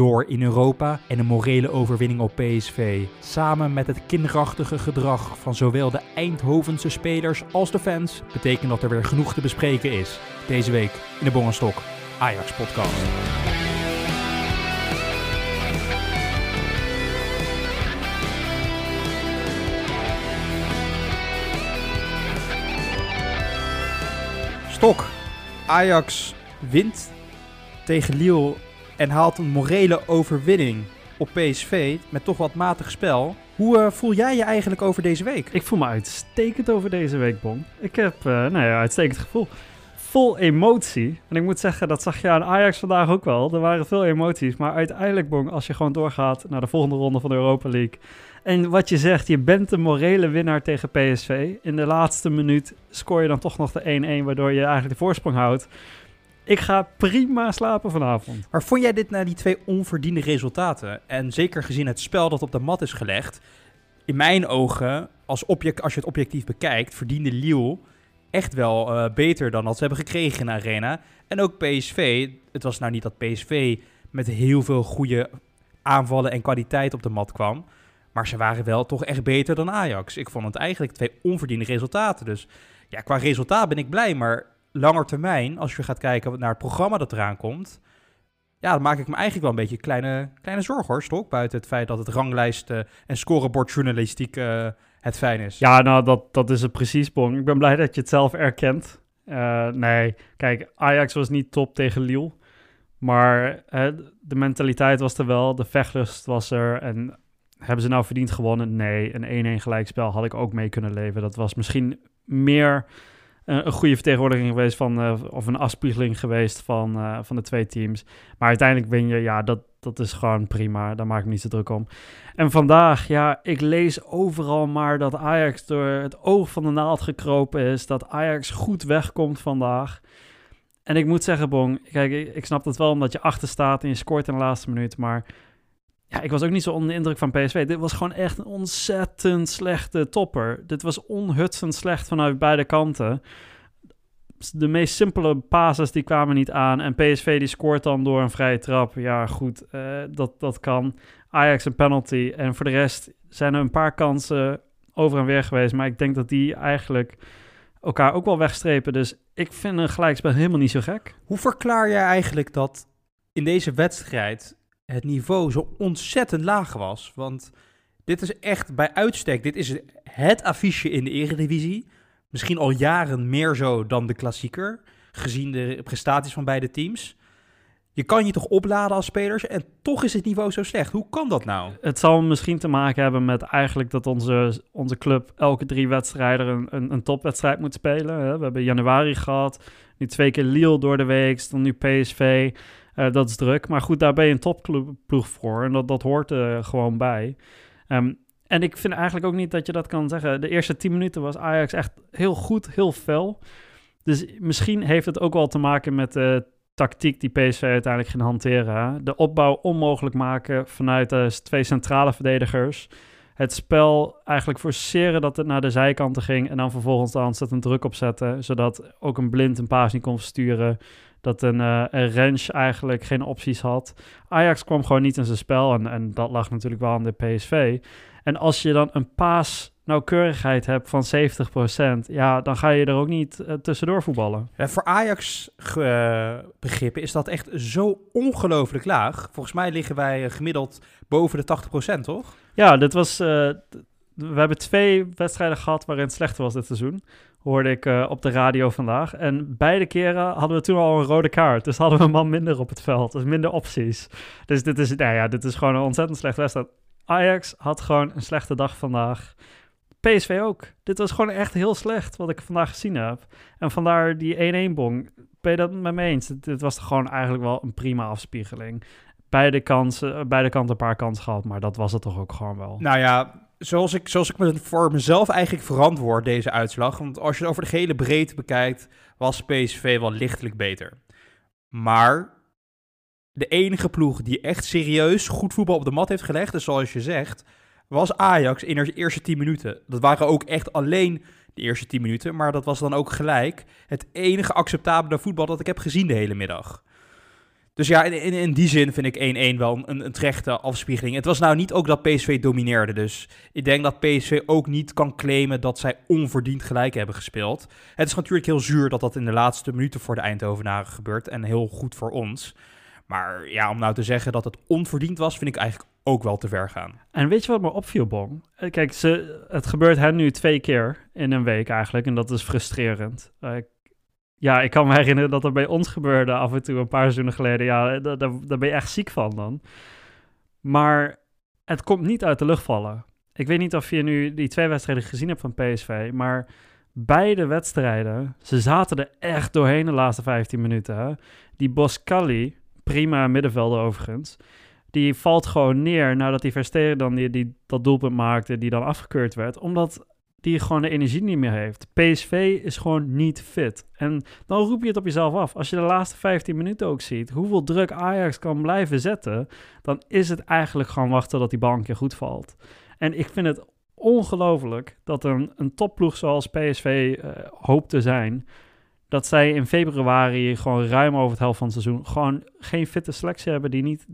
door in Europa en een morele overwinning op PSV. Samen met het kinderachtige gedrag van zowel de Eindhovense spelers als de fans betekent dat er weer genoeg te bespreken is. Deze week in de Bongenstok Ajax podcast. Stok. Ajax wint tegen Lille en haalt een morele overwinning op PSV met toch wat matig spel. Hoe eh, voel jij je eigenlijk over deze week? Ik voel me uitstekend over deze week, Bon. Ik heb, uh, nou ja, uitstekend gevoel. Vol emotie. En ik moet zeggen, dat zag je aan Ajax vandaag ook wel. Er waren veel emoties. Maar uiteindelijk, Bon, als je gewoon doorgaat naar de volgende ronde van de Europa League. En wat je zegt, je bent de morele winnaar tegen PSV. In de laatste minuut scoor je dan toch nog de 1-1, waardoor je eigenlijk de voorsprong houdt. Ik ga prima slapen vanavond. Maar vond jij dit nou die twee onverdiende resultaten? En zeker gezien het spel dat op de mat is gelegd. In mijn ogen, als, object, als je het objectief bekijkt, verdiende Lille echt wel uh, beter dan wat ze hebben gekregen in de arena. En ook PSV. Het was nou niet dat PSV met heel veel goede aanvallen en kwaliteit op de mat kwam. Maar ze waren wel toch echt beter dan Ajax. Ik vond het eigenlijk twee onverdiende resultaten. Dus ja, qua resultaat ben ik blij. Maar langer termijn, als je gaat kijken naar het programma dat eraan komt, ja, dan maak ik me eigenlijk wel een beetje kleine, kleine zorgen hoor, Stok. Buiten het feit dat het ranglijst en scorebordjournalistiek uh, het fijn is. Ja, nou, dat, dat is het precies, Bong. Ik ben blij dat je het zelf erkent. Uh, nee, kijk, Ajax was niet top tegen Lille. Maar de mentaliteit was er wel, de vechtlust was er. En hebben ze nou verdiend gewonnen? Nee, een 1-1 gelijkspel had ik ook mee kunnen leven. Dat was misschien meer een goede vertegenwoordiging geweest van, uh, of een afspiegeling geweest van, uh, van de twee teams. Maar uiteindelijk win je, ja, dat, dat is gewoon prima. Daar maak ik me niet zo druk om. En vandaag, ja, ik lees overal maar dat Ajax door het oog van de naald gekropen is. Dat Ajax goed wegkomt vandaag. En ik moet zeggen, Bong, kijk, ik, ik snap het wel omdat je achter staat en je scoort in de laatste minuut. Maar ja, ik was ook niet zo onder de indruk van PSV. Dit was gewoon echt een ontzettend slechte topper. Dit was onhutsend slecht vanuit beide kanten. De meest simpele passes die kwamen niet aan. En PSV die scoort dan door een vrije trap. Ja, goed, uh, dat, dat kan. Ajax een penalty. En voor de rest zijn er een paar kansen over en weer geweest. Maar ik denk dat die eigenlijk elkaar ook wel wegstrepen. Dus ik vind een gelijkspel helemaal niet zo gek. Hoe verklaar jij eigenlijk dat in deze wedstrijd het niveau zo ontzettend laag was. Want dit is echt bij uitstek, dit is het affiche in de Eredivisie. Misschien al jaren meer zo dan de klassieker, gezien de prestaties van beide teams. Je kan je toch opladen als spelers en toch is het niveau zo slecht. Hoe kan dat nou? Het zal misschien te maken hebben met eigenlijk dat onze, onze club elke drie wedstrijden een, een, een topwedstrijd moet spelen. We hebben januari gehad, nu twee keer Lille door de week, dan nu PSV. Uh, dat is druk. Maar goed, daar ben je een topploeg voor. En dat, dat hoort uh, gewoon bij. Um, en ik vind eigenlijk ook niet dat je dat kan zeggen. De eerste 10 minuten was Ajax echt heel goed, heel fel. Dus misschien heeft het ook wel te maken met de tactiek die PSV uiteindelijk ging hanteren. De opbouw onmogelijk maken vanuit de twee centrale verdedigers. Het spel eigenlijk forceren dat het naar de zijkanten ging. En dan vervolgens de ontzettend druk opzetten. Zodat ook een blind een paas niet kon versturen dat een, uh, een range eigenlijk geen opties had. Ajax kwam gewoon niet in zijn spel en, en dat lag natuurlijk wel aan de PSV. En als je dan een paas nauwkeurigheid hebt van 70%, ja, dan ga je er ook niet uh, tussendoor voetballen. Ja, voor Ajax uh, begrippen is dat echt zo ongelooflijk laag. Volgens mij liggen wij gemiddeld boven de 80%, toch? Ja, dit was... we hebben twee wedstrijden gehad waarin het slechter was dit seizoen hoorde ik uh, op de radio vandaag. En beide keren hadden we toen al een rode kaart. Dus hadden we een man minder op het veld. Dus minder opties. Dus dit is, nou ja, dit is gewoon een ontzettend slecht wedstrijd. Ajax had gewoon een slechte dag vandaag. PSV ook. Dit was gewoon echt heel slecht wat ik vandaag gezien heb. En vandaar die 1-1-bong. Ben je dat met me eens? Dit was gewoon eigenlijk wel een prima afspiegeling. Beide, kansen, beide kanten een paar kansen gehad, maar dat was het toch ook gewoon wel. Nou ja, zoals ik, zoals ik me voor mezelf eigenlijk verantwoord, deze uitslag. Want als je het over de gehele breedte bekijkt, was PSV wel lichtelijk beter. Maar de enige ploeg die echt serieus goed voetbal op de mat heeft gelegd, dus zoals je zegt, was Ajax in de eerste 10 minuten. Dat waren ook echt alleen de eerste 10 minuten, maar dat was dan ook gelijk het enige acceptabele voetbal dat ik heb gezien de hele middag. Dus ja, in, in, die zin vind ik 1-1 wel een, een terechte afspiegeling. Het was nou niet ook dat PSV domineerde. Dus ik denk dat PSV ook niet kan claimen dat zij onverdiend gelijk hebben gespeeld. Het is natuurlijk heel zuur dat dat in de laatste minuten voor de Eindhovenaren gebeurt. En heel goed voor ons. Maar ja, om nou te zeggen dat het onverdiend was, vind ik eigenlijk ook wel te ver gaan. En weet je wat me opviel, Bong? Eh, Kijk, ze, het gebeurt hen nu twee keer in een week eigenlijk. En dat is frustrerend. Eh, ja, ik kan me herinneren dat er bij ons gebeurde af en toe een paar seizoenen geleden. Ja, daar, daar, daar ben je echt ziek van dan. Maar het komt niet uit de lucht vallen. Ik weet niet of je nu die twee wedstrijden gezien hebt van PSV, maar beide wedstrijden, ze zaten er echt doorheen de laatste 15 minuten. Hè? Die Boscali, prima middenvelder overigens, die valt gewoon neer nadat die Versteren dan die, dat doelpunt maakte, die dan afgekeurd werd, omdat die gewoon de energie niet meer heeft. PSV is gewoon niet fit. En dan roep je het op jezelf af. Als je de laatste 15 minuten ook ziet, hoeveel druk Ajax kan blijven zetten, dan is het eigenlijk gewoon wachten dat die bal een keer goed valt. En ik vind het ongelooflijk dat een, een topploeg zoals PSV uh, hoopt te zijn, dat zij in februari gewoon ruim over het helft van het seizoen gewoon geen fitte selectie hebben die niet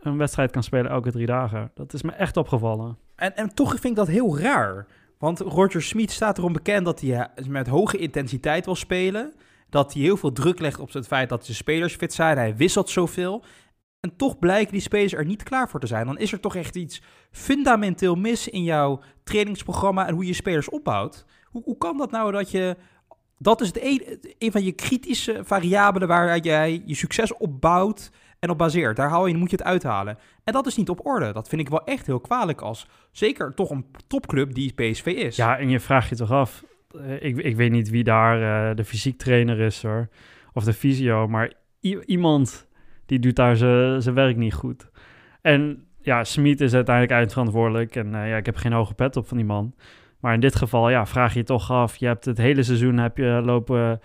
een wedstrijd kan spelen elke drie dagen. Dat is me echt opgevallen. En, en toch vind ik dat heel raar. Want Roger Smit staat erom bekend dat hij eh, met hoge intensiteit wil spelen. Dat hij heel veel druk legt op het feit dat de spelers fit zijn. Hij wisselt zoveel. En toch blijken die spelers er niet klaar voor te zijn. Dan is er toch echt iets fundamenteel mis in jouw trainingsprogramma en hoe je spelers opbouwt. Hoe, hoe kan dat nou dat je. Dat is het een, een van je kritische variabelen waar jij je succes opbouwt en op baseert. Daar haal je, moet je het uithalen. En dat is niet op orde. Dat vind ik wel echt heel kwalijk als zeker toch een topclub die PSV is. Ja, en je vraagt je toch af. Uh, ik, ik weet niet wie daar uh, de fysiek trainer is hoor. Of de fysio. Maar iemand die doet daar zijn werk niet goed. En ja, Smit is uiteindelijk eindverantwoordelijk. En uh, ja, ik heb geen hoge pet op van die man. Maar in dit geval, ja, vraag je toch af. Je hebt het hele seizoen heb je lopen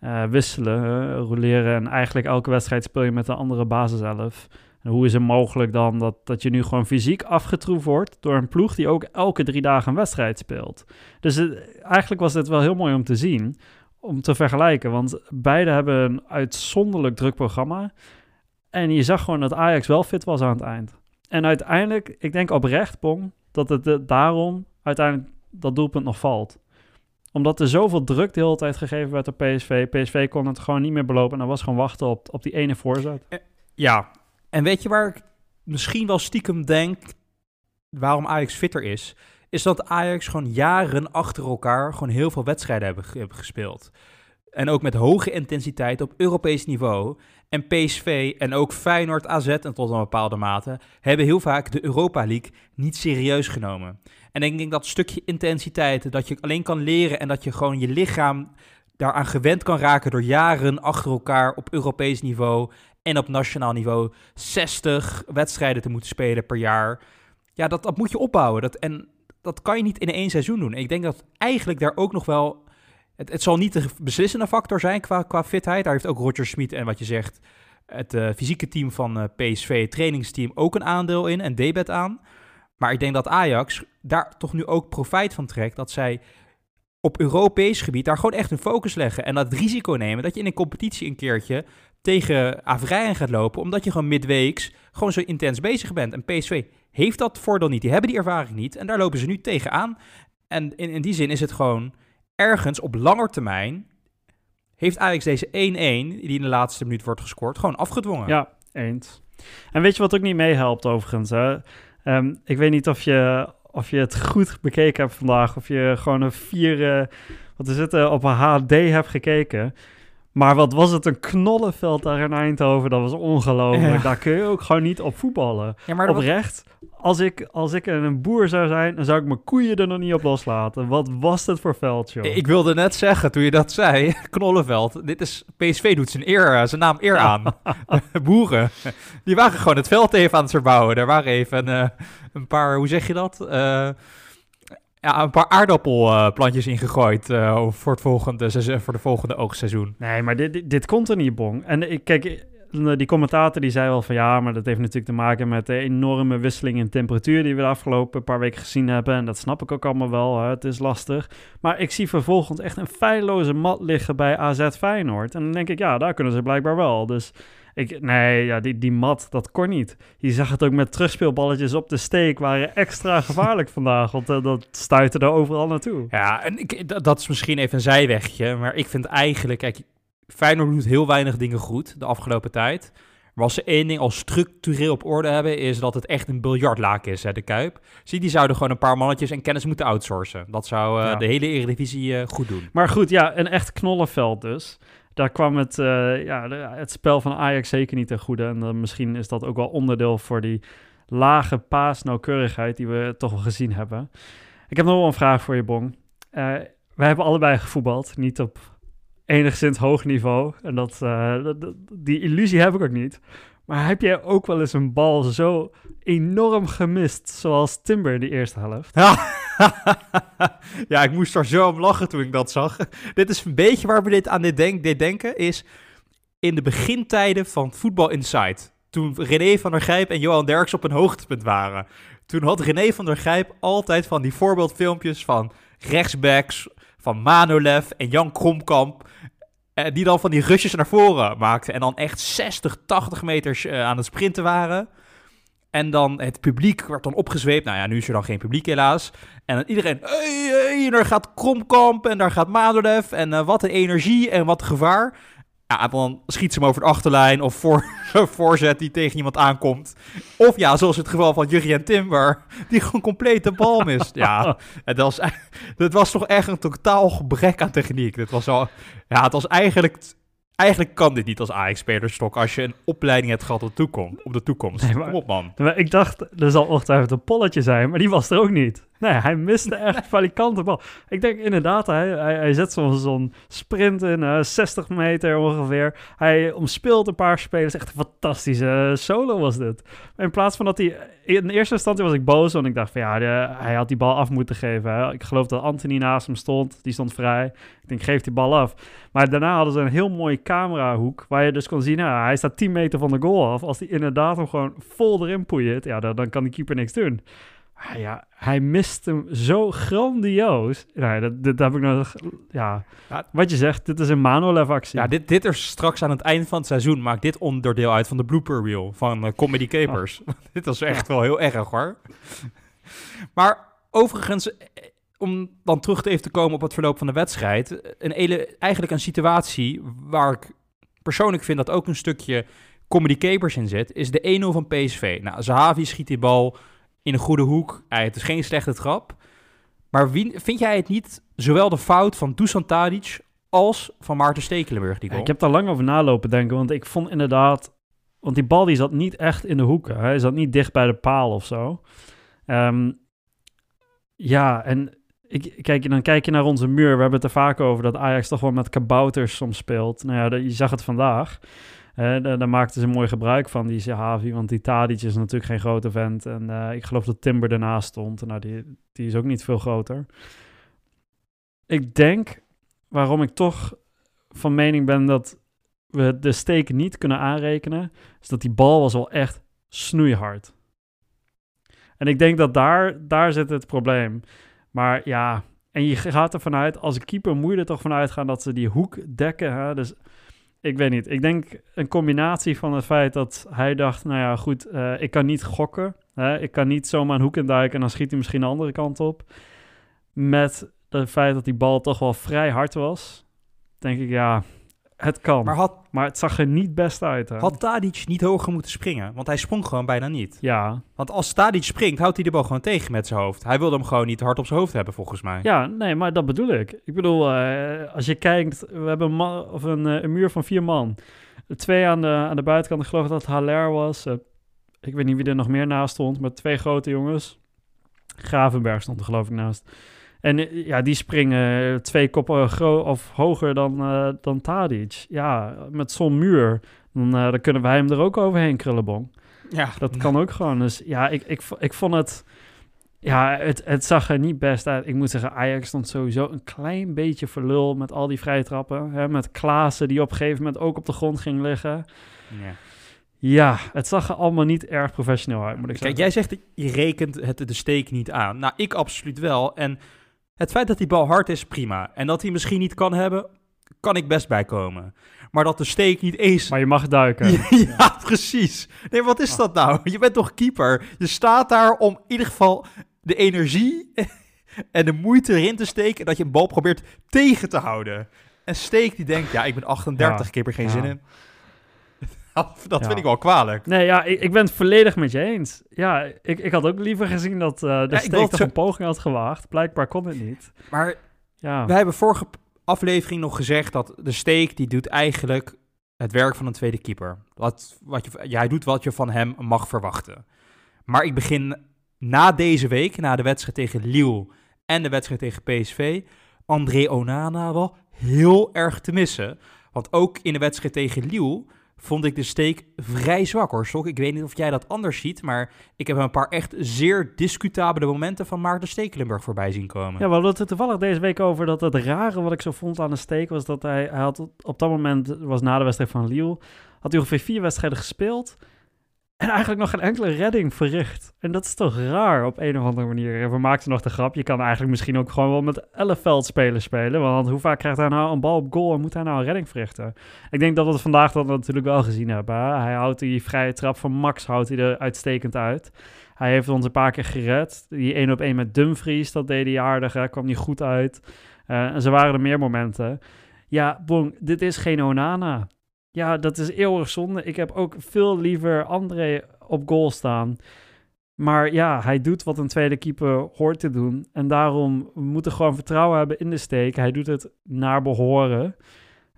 uh, wisselen, uh, roleren. En eigenlijk elke wedstrijd speel je met een andere basiself. Hoe is het mogelijk dan dat, dat je nu gewoon fysiek afgetroefd wordt door een ploeg die ook elke drie dagen een wedstrijd speelt? Dus het, eigenlijk was dit wel heel mooi om te zien, om te vergelijken. Want beide hebben een uitzonderlijk druk programma. En je zag gewoon dat Ajax wel fit was aan het eind. En uiteindelijk, ik denk oprecht, Pong, dat het daarom uiteindelijk dat doelpunt nog valt omdat er zoveel druk de hele tijd gegeven werd op PSV. PSV kon het gewoon niet meer belopen. En dan was gewoon wachten op, op die ene voorzet. Ja, en weet je waar ik misschien wel stiekem denk waarom Ajax fitter is? Is dat Ajax gewoon jaren achter elkaar gewoon heel veel wedstrijden hebben, hebben gespeeld. En ook met hoge intensiteit op Europees niveau. En PSV en ook Feyenoord, AZ en tot een bepaalde mate hebben heel vaak de Europa League niet serieus genomen. En ik denk dat stukje intensiteit, dat je alleen kan leren en dat je gewoon je lichaam daaraan gewend kan raken door jaren achter elkaar op Europees niveau en op nationaal niveau 60 wedstrijden te moeten spelen per jaar. Ja, dat, dat moet je opbouwen. Dat, en dat kan je niet in één seizoen doen. Ik denk dat eigenlijk daar ook nog wel het, het zal niet de beslissende factor zijn qua, qua fitheid. Daar heeft ook Roger Smit en wat je zegt, het uh, fysieke team van uh, PSV, trainingsteam, ook een aandeel in en debet aan. Maar ik denk dat Ajax daar toch nu ook profijt van trekt. Dat zij op Europees gebied daar gewoon echt een focus leggen. En dat risico nemen dat je in een competitie een keertje tegen Avrijen gaat lopen. Omdat je gewoon midweeks gewoon zo intens bezig bent. En PSV heeft dat voordeel niet. Die hebben die ervaring niet. En daar lopen ze nu tegenaan. En in, in die zin is het gewoon ergens op langer termijn heeft Ajax deze 1-1, die in de laatste minuut wordt gescoord, gewoon afgedwongen. Ja, eens. En weet je wat ook niet meehelpt overigens? Hè? Um, ik weet niet of je, of je het goed bekeken hebt vandaag, of je gewoon een vier, uh, wat is het, uh, op een HD hebt gekeken. Maar wat was het een knollenveld daar in Eindhoven? Dat was ongelooflijk. Ja. Daar kun je ook gewoon niet op voetballen. Ja, maar Oprecht, als ik, als ik een boer zou zijn, dan zou ik mijn koeien er nog niet op loslaten. Wat was het voor veld, joh? Ik wilde net zeggen, toen je dat zei, knollenveld. Dit is, PSV doet zijn, eer, eh, zijn naam eer aan. Boeren, die waren gewoon het veld even aan het verbouwen. Er waren even uh, een paar, hoe zeg je dat? Uh, ja, een paar aardappelplantjes ingegooid uh, voor, het volgende, voor de volgende oogseizoen. Nee, maar dit, dit, dit komt er niet, Bong. En ik, kijk, die commentator die zei wel van ja, maar dat heeft natuurlijk te maken met de enorme wisseling in temperatuur die we de afgelopen paar weken gezien hebben. En dat snap ik ook allemaal wel, hè? het is lastig. Maar ik zie vervolgens echt een feilloze mat liggen bij AZ Feyenoord. En dan denk ik, ja, daar kunnen ze blijkbaar wel. Dus Ik, nee, ja, die, die mat, dat kon niet. Je zag het ook met terugspeelballetjes op de steek, waren extra gevaarlijk vandaag, want uh, dat stuitte er overal naartoe. Ja, en ik, dat is misschien even een zijwegje, maar ik vind eigenlijk, kijk, Feyenoord doet heel weinig dingen goed de afgelopen tijd. Maar als ze één ding al structureel op orde hebben, is dat het echt een biljartlaak is, hè, de Kuip. Zie, die zouden gewoon een paar mannetjes en kennis moeten outsourcen. Dat zou uh, ja. de hele Eredivisie uh, goed doen. Maar goed, ja, een echt knollenveld dus. Daar kwam het, uh, ja, het spel van Ajax zeker niet ten goede. En misschien is dat ook wel onderdeel voor die lage paasnauwkeurigheid die we toch wel gezien hebben. Ik heb nog wel een vraag voor je, Bong. wij hebben allebei gevoetbald, niet op enigszins hoog niveau. En dat, uh, die illusie heb ik ook niet. Maar heb jij ook wel eens een bal zo enorm gemist, zoals Timber in de eerste helft? Ja, ja ik moest er zo om lachen toen ik dat zag. dit is een beetje waar we dit aan dit, dit denken, is in de begintijden van Voetbal Insight. Toen René van der Grijp en Johan Derks op een hoogtepunt waren. Toen had René van der Grijp altijd van die voorbeeldfilmpjes van rechtsbacks, van Manolev en Jan Kromkamp uh, die dan van die rushes naar voren maakten. En dan echt 60, 80 meters uh, aan het sprinten waren. En dan het publiek werd dan opgezweept. Nou ja, nu is er dan geen publiek helaas. En dan iedereen, hey, hey, daar gaat Kromkamp en daar gaat Madolev. En uh, wat een energie en wat gevaar. Ja, dan schiet ze hem over de achterlijn of voor, voorzet die tegen iemand aankomt. Of ja, zoals het geval van Jurgen Timber, die gewoon compleet de bal mist. Ja, het was, het was toch echt een totaal gebrek aan techniek. Het was, al, ja, het was eigenlijk Eigenlijk kan dit niet als Ajax-spelerstok als je een opleiding hebt gehad op de toekomst. Op de toekomst. Nee, maar, Kom op, man. Maar ik dacht, er zal ongetwijfeld een polletje zijn, maar die was er ook niet. Nee, hij miste echt valikante bal. Ik denk inderdaad, hij, hij, hij zet zo'n sprint in, uh, 60 meter ongeveer. Hij omspeelt een paar spelers. Echt een fantastische solo was dit. In plaats van dat hij... In eerste instantie was ik boos, want ik dacht van ja, de, hij had die bal af moeten geven. Hè. Ik geloof dat Anthony naast hem stond. Die stond vrij. Ik denk, geef die bal af. Maar daarna hadden ze een heel mooie camerahoek, waar je dus kon zien, nou, hij staat 10 meter van de goal af. Als hij inderdaad hem gewoon vol erin poeit, ja, dan, dan kan de keeper niks doen. Ah, ja, hij mist hem zo grandioos. Nee, dat, dat heb ik nog... Ja, wat je zegt, dit is een Manolev-actie. Ja, dit, dit er straks aan het eind van het seizoen maakt dit onderdeel uit van de blooper reel van uh, Comedy Capers. Oh. dit was echt wel heel erg, hoor. maar overigens, eh, om dan terug te even te komen op het verloop van de wedstrijd. Een hele, eigenlijk een situatie waar ik persoonlijk vind dat ook een stukje Comedy Capers in zit, is de 1-0 van PSV. Nou, Zahavi schiet die bal in een goede hoek. Het is geen slechte trap. Maar wie, vind jij het niet zowel de fout van Dusan Tadic als van Maarten Stekelenburg? Die ik heb daar lang over nalopen denken, want ik vond inderdaad... Want die bal die zat niet echt in de hoeken. Hij zat niet dicht bij de paal of zo. Um, ja, en ik, kijk, dan kijk je naar onze muur. We hebben het er vaak over dat Ajax toch wel met kabouters soms speelt. Nou ja, je zag het vandaag. Uh, daar, maakten ze mooi gebruik van, die Zahavi. Want die Tadic is natuurlijk geen grote vent. En uh, ik geloof dat Timber ernaast stond. Nou, die, die is ook niet veel groter. Ik denk, waarom ik toch van mening ben dat we de steek niet kunnen aanrekenen... is dat die bal was wel echt snoeihard. En ik denk dat daar, daar zit het probleem. Maar ja, en je gaat ervan uit, als keeper moet er toch vanuit gaan dat ze die hoek dekken. Hè? Dus ik weet niet. Ik denk een combinatie van het feit dat hij dacht, nou ja, goed, uh, ik kan niet gokken. Hè? Ik kan niet zomaar een hoek induiken en dan schiet hij misschien de andere kant op. Met het feit dat die bal toch wel vrij hard was, denk ik, ja, het kan. Maar, had, maar het zag er niet best uit. Hè? Had Tadic niet hoger moeten springen? Want hij sprong gewoon bijna niet. Ja. Want als Tadic springt, houdt hij de bal gewoon tegen met zijn hoofd. Hij wilde hem gewoon niet hard op zijn hoofd hebben, volgens mij. Ja, nee, maar dat bedoel ik. Ik bedoel, uh, als je kijkt, we hebben een, man, of een, uh, een, muur van vier man. Twee aan de, aan de buitenkant, ik geloof dat het Haller was. Uh, ik weet niet wie er nog meer naast stond, maar twee grote jongens. Gravenberg stond er geloof ik naast. En eh, ja, die springen twee koppen of hoger dan, uh, dan Tadic. Ja, met zo'n muur, dan, uh, dan kunnen wij hem er ook overheen krullenbong. Ja. Dat kan ook gewoon. Dus ja, ik, ik, ik vond het... Ja, het, het zag er niet best uit. Ik moet zeggen, Ajax stond sowieso een klein beetje verlul met al die vrije trappen. Hè, met Klaassen die op een gegeven moment ook op de grond ging liggen. Ja. Ja, het zag er allemaal niet erg professioneel uit, moet ik Kijk, jij zegt, je rekent het de steek niet aan. Nou, ik absoluut wel. En het feit dat die bal hard is, prima. En dat hij misschien niet kan hebben, kan ik best bijkomen. Maar dat de steek niet eens... Maar je mag duiken. ja, precies. Nee, wat is dat nou? Je bent toch keeper? Je staat daar om in ieder geval de energie en de moeite erin te steken... dat je een bal probeert tegen te houden. En Steek die denkt, ja, ik ben 38, Ja, ik heb er geen ja. zin in. Dat Ja. vind ik wel kwalijk. Nee, ja, ik, ik ben het volledig met je eens. Ja, ik, ik had ook liever gezien dat eh de steek toch zo- een poging had gewaagd. Blijkbaar kon het niet. Maar Ja, wij hebben vorige aflevering nog gezegd dat de Steek die doet eigenlijk het werk van een tweede keeper. Wat, wat je, ja, hij doet wat je van hem mag verwachten. Maar ik begin na deze week, na de wedstrijd tegen Lille en de wedstrijd tegen PSV, André Onana wel heel erg te missen. Want ook in de wedstrijd tegen Lille vond ik de steek vrij zwak hoor, Sok. Ik weet niet of jij dat anders ziet, maar ik heb een paar echt zeer discutabele momenten van Maarten Stekelenburg voorbij zien komen. Ja, we hadden het toevallig deze week over dat het rare wat ik zo vond aan de steek was dat hij, hij had op- op dat moment, was na de wedstrijd van Lille, had hij ongeveer vier wedstrijden gespeeld en eigenlijk nog geen enkele redding verricht. En dat is toch raar op een of andere manier. We maakten nog de grap, je kan eigenlijk misschien ook gewoon wel met elf veldspelers spelen, want hoe vaak krijgt hij nou een bal op goal en moet hij nou een redding verrichten? Ik denk dat we het vandaag dan natuurlijk wel gezien hebben. Hij houdt die vrije trap van Max houdt hij er uitstekend uit. Hij heeft ons een paar keer gered. Die één op één met Dumfries, dat deed hij aardig. Hè? Kwam niet goed uit. Eh, en zo waren er meer momenten. Ja, Bong, dit is geen Onana. Ja, dat is eeuwig zonde. Ik heb ook veel liever André op goal staan. Maar ja, hij doet wat een tweede keeper hoort te doen. En daarom we moeten gewoon vertrouwen hebben in de steek. Hij doet het naar behoren.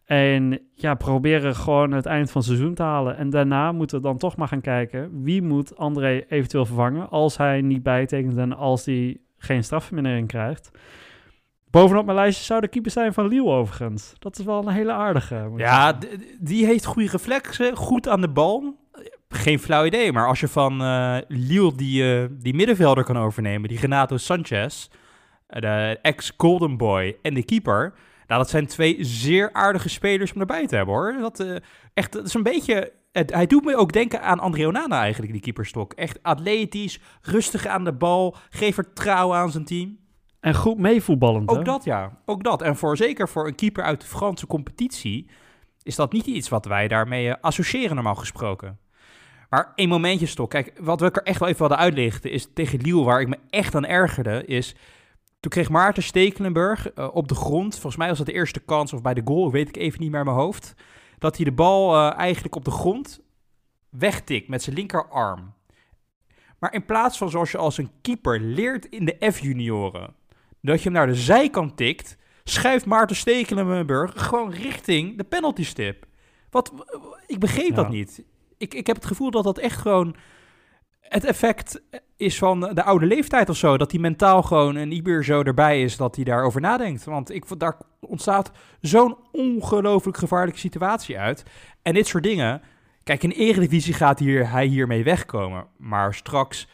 En ja, proberen gewoon het eind van het seizoen te halen. En daarna moeten we dan toch maar gaan kijken... wie moet André eventueel vervangen... als hij niet bijtekent en als hij geen strafvermindering krijgt. Bovenop mijn lijstje zou de keeper zijn van Lille overigens. Dat is wel een hele aardige. Ja, die heeft goede reflexen, goed aan de bal. Geen flauw idee, maar als je van eh Lille die, eh, die middenvelder kan overnemen, die Renato Sanchez, eh, de ex-Golden Boy en de keeper, nou, dat zijn twee zeer aardige spelers om erbij te hebben, hoor. Dat, echt, dat is een beetje... het- hij doet me ook denken aan André Onana eigenlijk, die keeperstok. Echt atletisch, rustig aan de bal, geeft vertrouwen aan zijn team. En goed meevoetballend. hè? Ook dat, ja. Ook dat. En voor, zeker voor een keeper uit de Franse competitie is dat niet iets wat wij daarmee eh, associëren normaal gesproken. Maar één momentje, Stok. Kijk, wat we er echt wel even wilden uitlichten is tegen Lille, waar ik me echt aan ergerde, is... Toen kreeg Maarten Stekelenburg eh, op de grond, volgens mij was dat de eerste kans of bij de goal, weet ik even niet meer in mijn hoofd, dat hij de bal eh, eigenlijk op de grond wegtikt met zijn linkerarm. Maar in plaats van zoals je als een keeper leert in de F-junioren, dat je hem naar de zijkant tikt, schuift Maarten Stekelenburg gewoon richting de penalty stip. Wat, ik begreep dat niet. Ik, ik heb het gevoel dat dat echt gewoon het effect is van de oude leeftijd of zo. Dat hij mentaal gewoon en niet meer zo erbij is dat hij daarover nadenkt. Want ik, daar ontstaat zo'n ongelooflijk gevaarlijke situatie uit. En dit soort dingen... Kijk, in de Eredivisie gaat hier, hij hiermee wegkomen. Maar straks...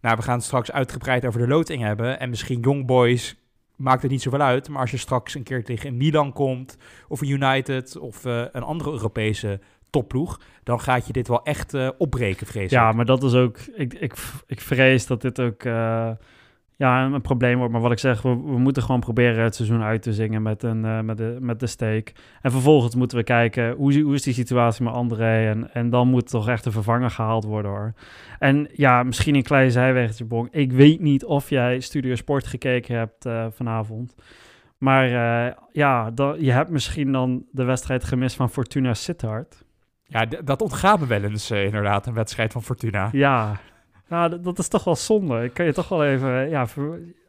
Nou, we gaan het straks uitgebreid over de loting hebben. En misschien Young Boys maakt het niet zoveel uit. Maar als je straks een keer tegen een Milan komt... of een United of eh, een andere Europese topploeg... dan gaat je dit wel echt eh, opbreken, vrees Ja, ik. maar dat is ook. Ik, ik, ik vrees dat dit ook. eh, ja, een, een probleem wordt. Maar wat ik zeg, we, we moeten gewoon proberen het seizoen uit te zingen met, een, eh, met, de, met de steek. En vervolgens moeten we kijken hoe, hoe is die situatie met André. En, en dan moet toch echt een vervanger gehaald worden hoor. En ja, misschien een klein zijwegje, Bong. Ik weet niet of jij Studio Sport gekeken hebt eh, vanavond. Maar eh, ja, dan, je hebt misschien dan de wedstrijd gemist van Fortuna Sittard. Ja, dat ontgaat me wel eens inderdaad, een wedstrijd van Fortuna. Ja, nou, dat, is toch wel zonde. Ik kan je toch wel even eh, ja,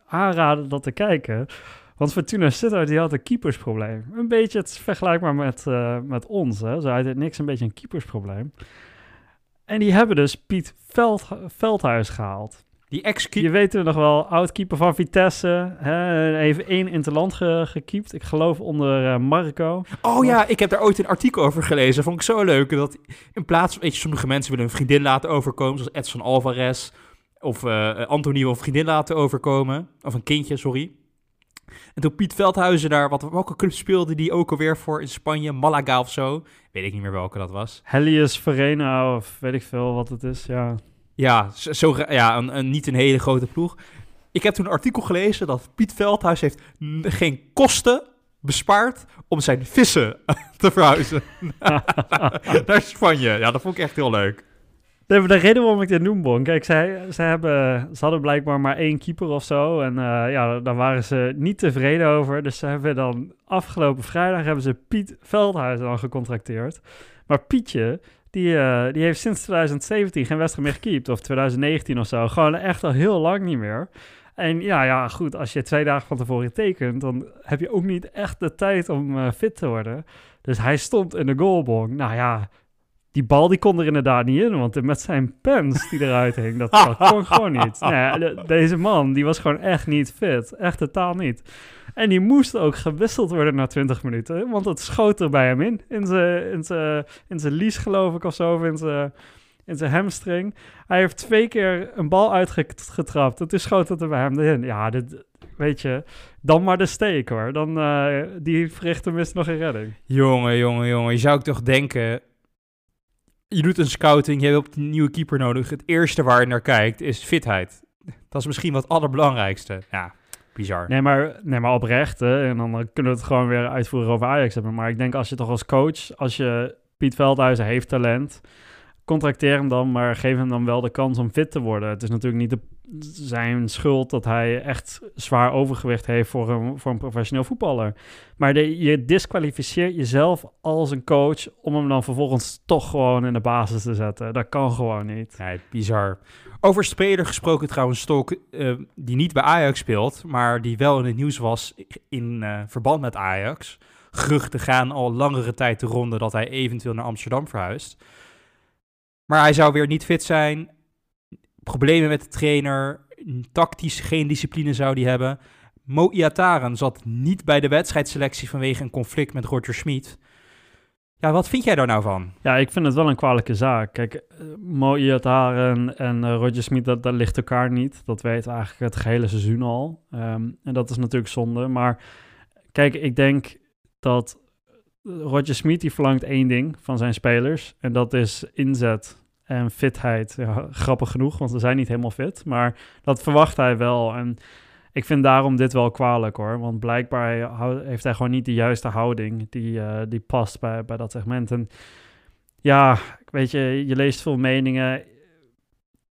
aanraden dat te kijken. Want Fortuna Sittard die had een keepersprobleem. Een beetje het vergelijkbaar met, eh, met ons. Hè. Zo niks een beetje een keepersprobleem. En die hebben dus Piet Veld, Veldhuis gehaald. Die ex Je weet het nog wel, oud-keeper van Vitesse. Hè, even één interland ge, gekiept. Ik geloof onder eh, Marco. Oh ja, ik heb daar ooit een artikel over gelezen. Vond ik zo leuk. Dat in plaats van, weet je, sommige mensen willen een vriendin laten overkomen, zoals Edson Alvarez. Of eh Anthony wil een vriendin laten overkomen. Of een kindje, sorry. En toen Piet Veldhuizen daar, wat, welke club speelde die ook alweer voor in Spanje? Malaga of zo. Weet ik niet meer welke dat was. Helios Verena of weet ik veel wat het is. Ja, Ja, zo, ja een, een, niet een hele grote ploeg. Ik heb toen een artikel gelezen dat Piet Veldhuis heeft geen kosten bespaard om zijn vissen te verhuizen naar Spanje. Ja, dat vond ik echt heel leuk. Nee, de reden waarom ik dit noem, Bon. Kijk, zij, zij hebben, ze hadden blijkbaar maar één keeper of zo. En uh, ja, daar waren ze niet tevreden over. Dus ze hebben dan afgelopen vrijdag hebben ze Piet Veldhuizen dan gecontracteerd. Maar Pietje, die, uh, die heeft sinds 2017 geen wedstrijd meer gekiept. Of 2019 of zo. Gewoon echt al heel lang niet meer. En ja, ja, goed, als je twee dagen van tevoren tekent, dan heb je ook niet echt de tijd om uh, fit te worden. Dus hij stond in de goalbong. Nou ja, die bal die kon er inderdaad niet in, want met zijn pens die eruit hing, dat, dat kon gewoon niet. Nee, deze man, die was gewoon echt niet fit. Echt totaal niet. En die moest ook gewisseld worden na 20 minuten, want het schoot er bij hem in. In zijn, in zijn, in zijn lies geloof ik of zo, of in zijn, in zijn hamstring. Hij heeft twee keer een bal uitgetrapt en toen schoot het er bij hem in. Ja, dit, weet je, dan maar de steek hoor. Dan, uh, die verricht tenminste nog een redding. Jongen, jongen, jongen. Je zou toch denken, je doet een scouting, je hebt een nieuwe keeper nodig. Het eerste waar je naar kijkt is fitheid. Dat is misschien wat allerbelangrijkste. Ja, bizar. Nee, maar, nee, maar oprecht. Hè, en dan kunnen we het gewoon weer uitvoeren over Ajax hebben. Maar ik denk als je toch als coach, als je Piet Veldhuizen heeft talent, contracteer hem dan, maar geef hem dan wel de kans om fit te worden. Het is natuurlijk niet de, zijn schuld dat hij echt zwaar overgewicht heeft voor een, voor een professioneel voetballer. Maar de, je disqualificeert jezelf als een coach om hem dan vervolgens toch gewoon in de basis te zetten. Dat kan gewoon niet. Nee, bizar. Over speler gesproken trouwens, Stok, uh, die niet bij Ajax speelt, maar die wel in het nieuws was in uh, verband met Ajax. Geruchten gaan al langere tijd de ronde dat hij eventueel naar Amsterdam verhuist. Maar hij zou weer niet fit zijn. Problemen met de trainer. Tactisch geen discipline zou hij hebben. Mo Iataren zat niet bij de wedstrijdselectie vanwege een conflict met Roger Schmid. Ja, wat vind jij daar nou van? Ja, ik vind het wel een kwalijke zaak. Kijk, uh, Mo Iataren en uh, Roger Smit, dat, dat ligt elkaar niet. Dat weet eigenlijk het gehele seizoen al. Um, en dat is natuurlijk zonde. Maar kijk, ik denk dat Roger Smit die verlangt één ding van zijn spelers. En dat is inzet en fitheid. Ja, grappig genoeg, want ze zijn niet helemaal fit. Maar dat verwacht hij wel. En ik vind daarom dit wel kwalijk hoor. Want blijkbaar heeft hij gewoon niet de juiste houding die, uh, die past bij, bij dat segment. En ja, weet je, je leest veel meningen.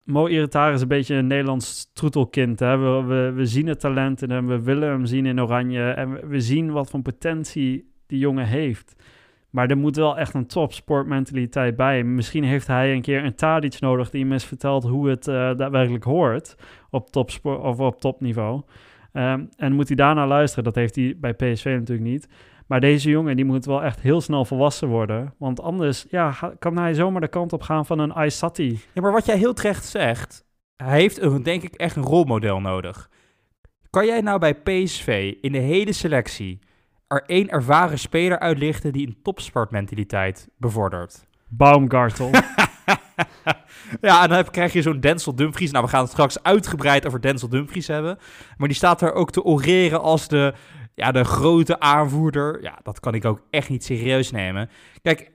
Mo Irritar is een beetje een Nederlands troetelkind. Hè? We, we, we zien het talent in hem, we willen hem zien in Oranje. En we, we zien wat voor potentie die jongen heeft. Maar er moet wel echt een topsportmentaliteit bij. Misschien heeft hij een keer een Tadic nodig die hem eens vertelt hoe het uh, daadwerkelijk hoort op topsport of op topniveau. Um, en moet hij daarna luisteren. Dat heeft hij bij PSV natuurlijk niet. Maar deze jongen die moet wel echt heel snel volwassen worden. Want anders ja, kan hij zomaar de kant op gaan van een Aysati. Ja, maar wat jij heel terecht zegt, hij heeft een, denk ik echt een rolmodel nodig. Kan jij nou bij PSV in de hele selectie er één ervaren speler uitlichten die een topsportmentaliteit bevordert. Baumgartel. ja, en dan heb, krijg je zo'n Denzel Dumfries. Nou, we gaan het straks uitgebreid over Denzel Dumfries hebben. Maar die staat er ook te oreren als de, ja, de grote aanvoerder. Ja, dat kan ik ook echt niet serieus nemen. Kijk,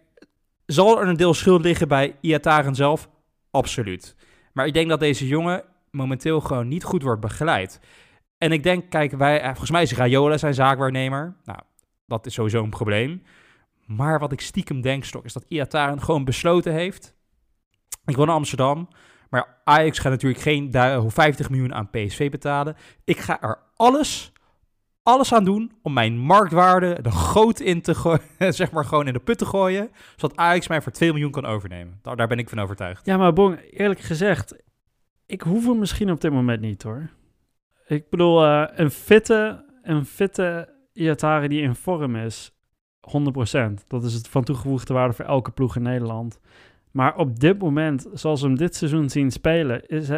zal er een deel schuld liggen bij Iataren zelf? Absoluut. Maar ik denk dat deze jongen momenteel gewoon niet goed wordt begeleid. En ik denk, kijk, wij, eh, volgens mij is Rayola zijn zaakwaarnemer. Nou, dat is sowieso een probleem. Maar wat ik stiekem denk, Stok, is dat Iataren gewoon besloten heeft. Ik woon in Amsterdam, maar Ajax gaat natuurlijk geen 50 miljoen aan PSV betalen. Ik ga er alles, alles aan doen om mijn marktwaarde de goot in te gooien, zeg maar gewoon in de put te gooien, zodat Ajax mij voor 2 miljoen kan overnemen. Daar, daar ben ik van overtuigd. Ja, maar Bon, eerlijk gezegd, ik hoef hem misschien op dit moment niet hoor. Ik bedoel, uh, een fitte, een fitte Iatari die in vorm is, 100%. Dat is het van toegevoegde waarde voor elke ploeg in Nederland. Maar op dit moment, zoals we hem dit seizoen zien spelen, is,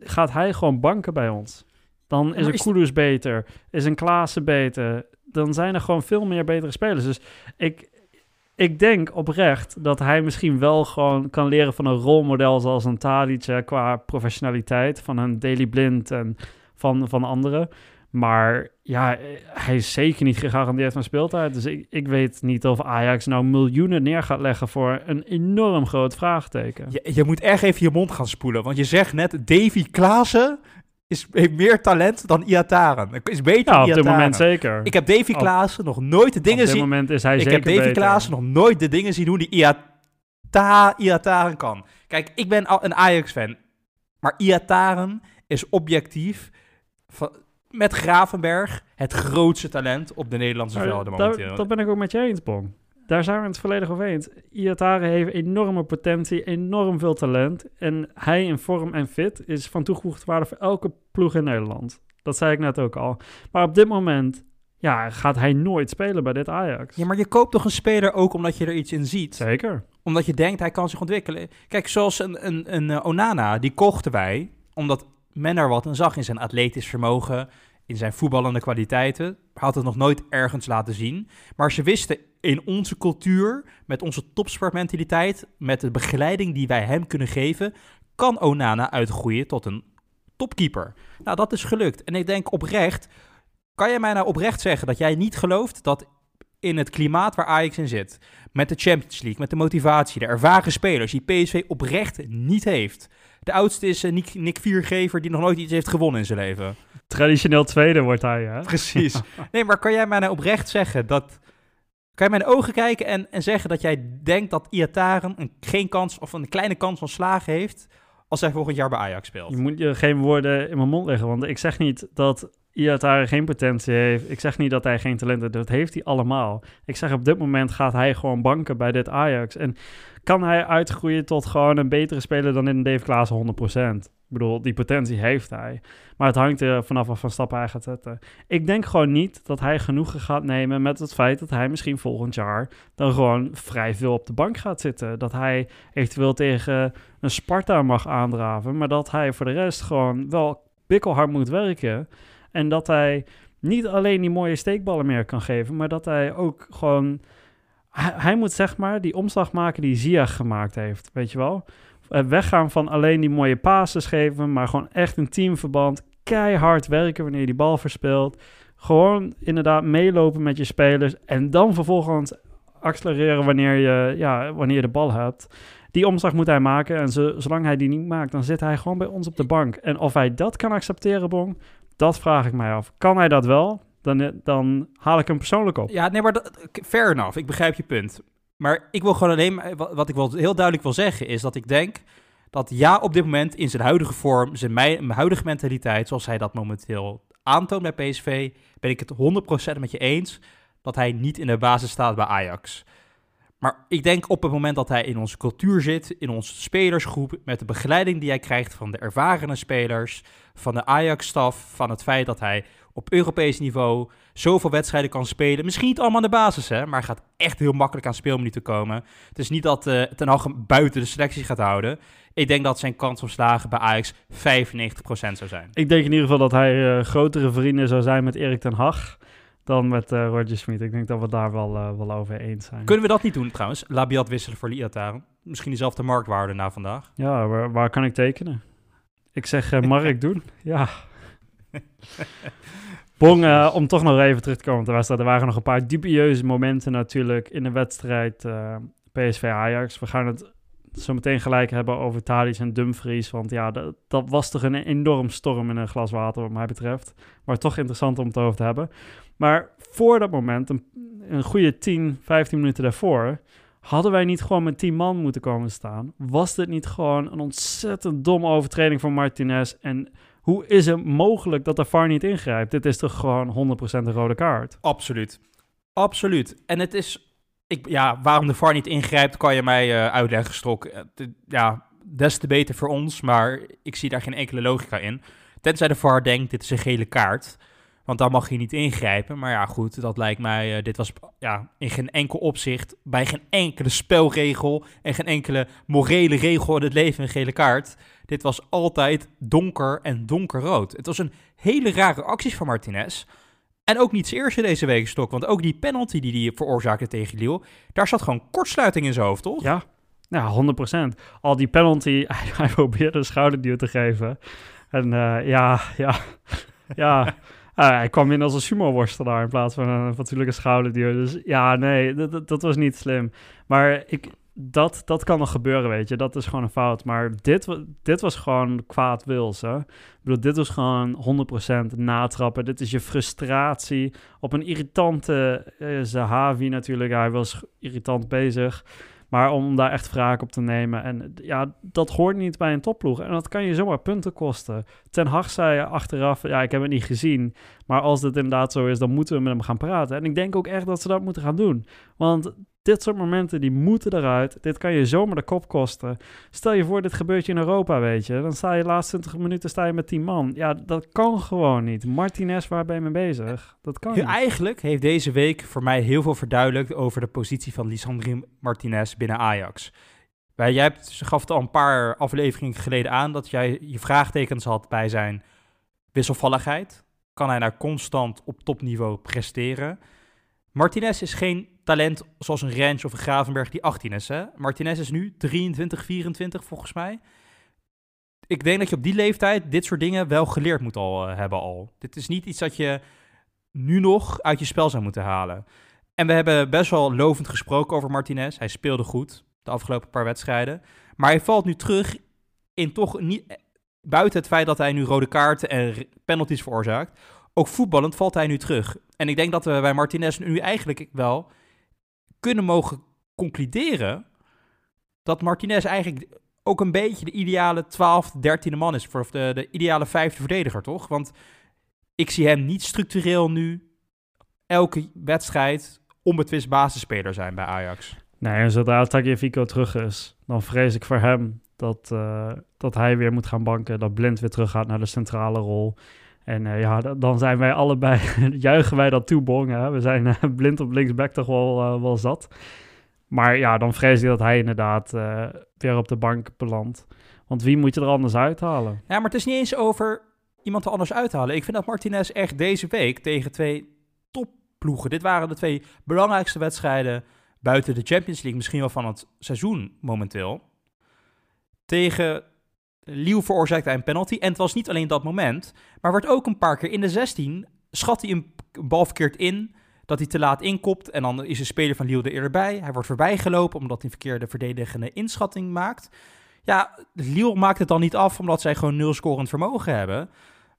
gaat hij gewoon banken bij ons. Dan is een Kudus beter, is een Klaassen beter. Dan zijn er gewoon veel meer betere spelers. Dus ik, ik denk oprecht dat hij misschien wel gewoon kan leren van een rolmodel zoals een Tadic qua professionaliteit, van een Daily Blind en van, van anderen. Maar ja, hij is zeker niet gegarandeerd van speeltijd. Dus ik, ik weet niet of Ajax nou miljoenen neer gaat leggen voor een enorm groot vraagteken. Je, je moet echt even je mond gaan spoelen. Want je zegt net, Davy Klaassen is, heeft meer talent dan Iataren. Is beter Ja, op dit moment zeker. Ik heb Davy Op- Klaassen nog nooit de op dingen dit zien... moment is hij Ik zeker heb Davy beter. Klaassen nog nooit de dingen zien doen die Iata, Iataren kan. Kijk, ik ben al een Ajax-fan. Maar Iataren is objectief... van- met Gravenberg het grootste talent op de Nederlandse Maar velden daar- momenteel. dat ben ik ook met je eens, Bong. Daar zijn we het volledig over eens. Iatare heeft enorme potentie, enorm veel talent. En hij in vorm en fit is van toegevoegde waarde voor elke ploeg in Nederland. Dat zei ik net ook al. Maar op dit moment ja, gaat hij nooit spelen bij dit Ajax. Ja, maar je koopt toch een speler ook omdat je er iets in ziet? Zeker. Omdat je denkt hij kan zich ontwikkelen. Kijk, zoals een, een, een eh, Onana, die kochten wij omdat men er wat in zag in zijn atletisch vermogen, in zijn voetballende kwaliteiten. Had het nog nooit ergens laten zien. Maar ze wisten in onze cultuur, met onze topsportmentaliteit, met de begeleiding die wij hem kunnen geven, kan Onana uitgroeien tot een topkeeper. Nou, dat is gelukt. En ik denk oprecht, kan jij mij nou oprecht zeggen dat jij niet gelooft dat in het klimaat waar Ajax in zit, met de Champions League, met de motivatie, de ervaren spelers die PSV oprecht niet heeft. De oudste is eh, Nick, Nick Viergever die nog nooit iets heeft gewonnen in zijn leven. Traditioneel tweede wordt hij, hè? Precies. Nee, maar kan jij mij nou oprecht zeggen dat... Kan je mij in de ogen kijken en, en zeggen dat jij denkt dat Iataren een, geen kans of een kleine kans van slagen heeft als hij volgend jaar bij Ajax speelt? Je moet je geen woorden in mijn mond leggen, want ik zeg niet dat Iatare geen potentie heeft. Ik zeg niet dat hij geen talent heeft. Dat heeft hij allemaal. Ik zeg op dit moment gaat hij gewoon banken bij dit Ajax. En kan hij uitgroeien tot gewoon een betere speler dan in Dave Klaassen 100%. Ik bedoel, die potentie heeft hij. Maar het hangt er vanaf wat voor stappen hij gaat zetten. Ik denk gewoon niet dat hij genoegen gaat nemen met het feit dat hij misschien volgend jaar dan gewoon vrij veel op de bank gaat zitten. Dat hij eventueel tegen een Sparta mag aandraven, maar dat hij voor de rest gewoon wel bikkelhard moet werken. En dat hij niet alleen die mooie steekballen meer kan geven, maar dat hij ook gewoon... Hij, moet zeg maar die omslag maken die Ziyech gemaakt heeft, weet je wel? Eh, Weggaan van alleen die mooie passes geven, maar gewoon echt een teamverband. Keihard werken wanneer je die bal verspeelt. Gewoon inderdaad meelopen met je spelers. En dan vervolgens accelereren wanneer je, ja, wanneer de bal hebt. Die omslag moet hij maken. En zo, zolang hij die niet maakt, dan zit hij gewoon bij ons op de bank. En of hij dat kan accepteren, Bong, dat vraag ik mij af. Kan hij dat wel? Dan, dan haal ik hem persoonlijk op. Ja, nee, maar dat, fair enough. Ik begrijp je punt. Maar ik wil gewoon alleen, wat, ik heel duidelijk wil zeggen, is dat ik denk dat ja, op dit moment in zijn huidige vorm, zijn huidige mentaliteit, zoals hij dat momenteel aantoont bij PSV, ben ik het 100% met je eens dat hij niet in de basis staat bij Ajax. Maar ik denk op het moment dat hij in onze cultuur zit, in onze spelersgroep, met de begeleiding die hij krijgt van de ervarene spelers, van de Ajax-staf, van het feit dat hij op Europees niveau zoveel wedstrijden kan spelen. Misschien niet allemaal aan de basis, hè, maar gaat echt heel makkelijk aan speelminuten komen. Het is niet dat eh Ten Hag buiten de selectie gaat houden. Ik denk dat zijn kans op slagen bij Ajax 95% zou zijn. Ik denk in ieder geval dat hij eh, grotere vrienden zou zijn met Erik ten Hag dan met eh Roger Smit. Ik denk dat we daar wel, wel over eens zijn. Kunnen we dat niet doen trouwens? Labiat wisselen voor Liataren. Misschien dezelfde marktwaarde na vandaag. Ja, waar, waar kan ik tekenen? Ik zeg eh Mark doen. Ja. Bong, eh, om toch nog even terug te komen de wedstrijd. Er waren nog een paar dubieuze momenten natuurlijk in de wedstrijd eh, PSV-Ajax. We gaan het zo meteen gelijk hebben over Thalys en Dumfries. Want ja, dat, dat was toch een enorm storm in een glas water wat mij betreft. Maar toch interessant om het over te hebben. Maar voor dat moment, een, een goede 10, 15 minuten daarvoor... Hadden wij niet gewoon met 10 man moeten komen staan? Was dit niet gewoon een ontzettend domme overtreding van Martinez? En hoe is het mogelijk dat de VAR niet ingrijpt? Dit is toch gewoon 100% een rode kaart? Absoluut. Absoluut. En het is... Ik, ja, waarom de VAR niet ingrijpt, kan je mij eh, uitleggen, Strok. Eh, ja, des te beter voor ons, maar ik zie daar geen enkele logica in. Tenzij de VAR denkt, dit is een gele kaart. Want dan mag je niet ingrijpen. Maar ja, goed, dat lijkt mij... eh, dit was ja, in geen enkel opzicht, bij geen enkele spelregel... en geen enkele morele regel in het leven een gele kaart. Dit was altijd donker en donkerrood. Het was een hele rare actie van Martinez... En ook niet zijn eerste deze week, Stok. Want ook die penalty die hij veroorzaakte tegen Lille... daar zat gewoon kortsluiting in zijn hoofd, toch? Ja, ja 100%. Al die penalty, hij, hij probeerde een schouderduw te geven. En eh, ja, ja, ja... Ah, hij kwam in als een sumo-worstelaar in plaats van een fatsoenlijke schouderduw. Dus ja, nee, dat, dat, was niet slim. Maar ik, dat, dat kan nog gebeuren, weet je. Dat is gewoon een fout. Maar dit, dit was gewoon kwaad wils, hè. Bedoel, dit was gewoon 100% natrappen. Dit is je frustratie op een irritante eh, Zahavi natuurlijk. Hij was irritant bezig. Maar om daar echt wraak op te nemen. En ja, dat hoort niet bij een topploeg. En dat kan je zomaar punten kosten. Ten Hag zei achteraf, ja, ik heb het niet gezien. Maar als dit inderdaad zo is, dan moeten we met hem gaan praten. En ik denk ook echt dat ze dat moeten gaan doen. Want dit soort momenten, die moeten eruit. Dit kan je zomaar de kop kosten. Stel je voor, dit gebeurt je in Europa, weet je. Dan sta je de laatste 20 minuten sta je met 10 man. Ja, dat kan gewoon niet. Martinez, waar ben je mee bezig? Dat kan niet. Eigenlijk heeft deze week voor mij heel veel verduidelijkt over de positie van Lisandro Martinez binnen Ajax. Jij hebt, ze gaf het al een paar afleveringen geleden aan dat jij je vraagtekens had bij zijn wisselvalligheid. Kan hij nou constant op topniveau presteren? Martinez is geen talent zoals een Rens of een Gravenberg die 18 is. Hè? Martinez is nu 23, 24 volgens mij. Ik denk dat je op die leeftijd dit soort dingen wel geleerd moet al eh, hebben al. Dit is niet iets dat je nu nog uit je spel zou moeten halen. En we hebben best wel lovend gesproken over Martinez. Hij speelde goed de afgelopen paar wedstrijden. Maar hij valt nu terug in toch niet... eh, Buiten het feit dat hij nu rode kaarten en penalties veroorzaakt... Ook voetballend valt hij nu terug. En ik denk dat we bij Martinez nu eigenlijk wel kunnen mogen concluderen... dat Martinez eigenlijk ook een beetje de ideale 12e, 13e man is. Of de, de ideale vijfde verdediger, toch? Want ik zie hem niet structureel nu elke wedstrijd onbetwist basisspeler zijn bij Ajax. Nee, en zodra Tagliafico terug is, dan vrees ik voor hem dat, eh, dat hij weer moet gaan banken. Dat Blind weer terug gaat naar de centrale rol. En eh, ja, da- dan zijn wij allebei, juichen wij dat toe, Bong. Hè? We zijn eh, blind op linksback toch wel, eh, wel zat. Maar ja, dan vrees ik dat hij inderdaad weer op de bank belandt. Want wie moet je er anders uithalen? Ja, maar het is niet eens over iemand er anders uithalen. Ik vind dat Martinez echt deze week tegen twee topploegen... Dit waren de twee belangrijkste wedstrijden buiten de Champions League... misschien wel van het seizoen momenteel. Tegen Liel veroorzaakte hij een penalty. En het was niet alleen dat moment, maar werd ook een paar keer in de 16... schat hij een bal verkeerd in... Dat hij te laat inkopt en dan is de speler van Liel er eerder bij. Hij wordt voorbijgelopen omdat hij een verkeerde verdedigende inschatting maakt. Ja, Lille maakt het dan niet af omdat zij gewoon nul scorend vermogen hebben.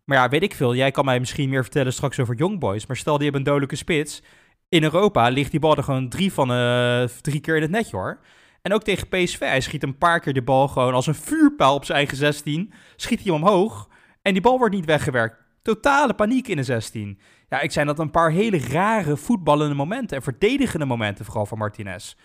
Maar ja, weet ik veel. Jij kan mij misschien meer vertellen straks over Young Boys. Maar stel die hebben een dodelijke spits. In Europa ligt die bal er gewoon drie van eh, drie keer in het netje hoor. En ook tegen PSV. Hij schiet een paar keer de bal gewoon als een vuurpijl op zijn eigen 16. Schiet hij omhoog. En die bal wordt niet weggewerkt. Totale paniek in de 16. Ja, ik zijn dat een paar hele rare voetballende momenten. En verdedigende momenten vooral van Martinez.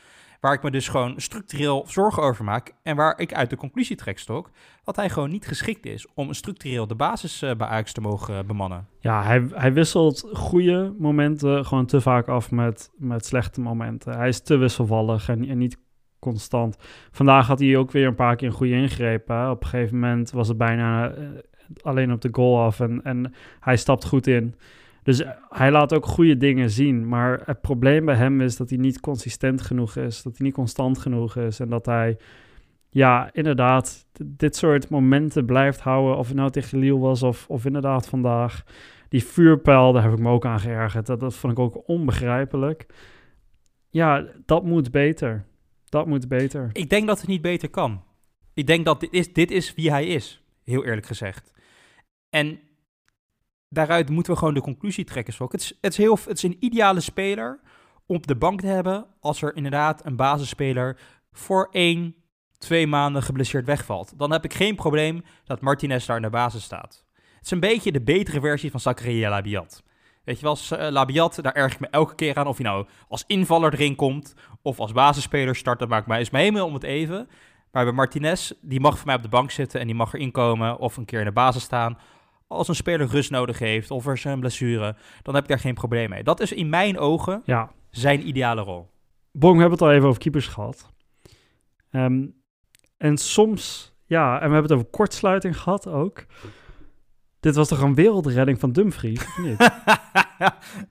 Waar ik me dus gewoon structureel zorgen over maak. En waar ik uit de conclusie trek, Stok. Dat hij gewoon niet geschikt is om structureel de basis eh, bij Ajax te mogen eh, bemannen. Ja, hij, hij wisselt goede momenten gewoon te vaak af met, met slechte momenten. Hij is te wisselvallig en, en niet constant. Vandaag had hij ook weer een paar keer een goede ingreep. Hè. Op een gegeven moment was het bijna eh, alleen op de goal af en, en hij stapt goed in. Dus eh, hij laat ook goede dingen zien. Maar het probleem bij hem is dat hij niet consistent genoeg is. Dat hij niet constant genoeg is. En dat hij, ja, inderdaad, dit soort momenten blijft houden. Of het nou tegen Lille was of, of inderdaad vandaag. Die vuurpijl, daar heb ik me ook aan geërgerd. Dat, dat vond ik ook onbegrijpelijk. Ja, dat moet beter. Dat moet beter. Ik denk dat het niet beter kan. Ik denk dat dit is, dit is wie hij is, heel eerlijk gezegd. En daaruit moeten we gewoon de conclusie trekken, Sok. Het is, het is, een ideale speler om op de bank te hebben als er inderdaad een basisspeler voor één, twee maanden geblesseerd wegvalt. Dan heb ik geen probleem dat Martinez daar in de basis staat. Het is een beetje de betere versie van Zakaria Labiat. Weet je wel, eh, Labiat, daar erg ik me elke keer aan of hij nou als invaller erin komt of als basisspeler start. Dat maakt mij, is mij helemaal om het even. Maar bij Martinez, die mag voor mij op de bank zitten en die mag erin komen of een keer in de basis staan. Als een speler rust nodig heeft of er is een blessure, dan heb ik daar geen probleem mee. Dat is in mijn ogen Ja, zijn ideale rol. Bong, we hebben het al even over keepers gehad. Ehm, en soms, ja, en we hebben het over kortsluiting gehad ook. Dit was toch een wereldredding van Dumfries, of niet?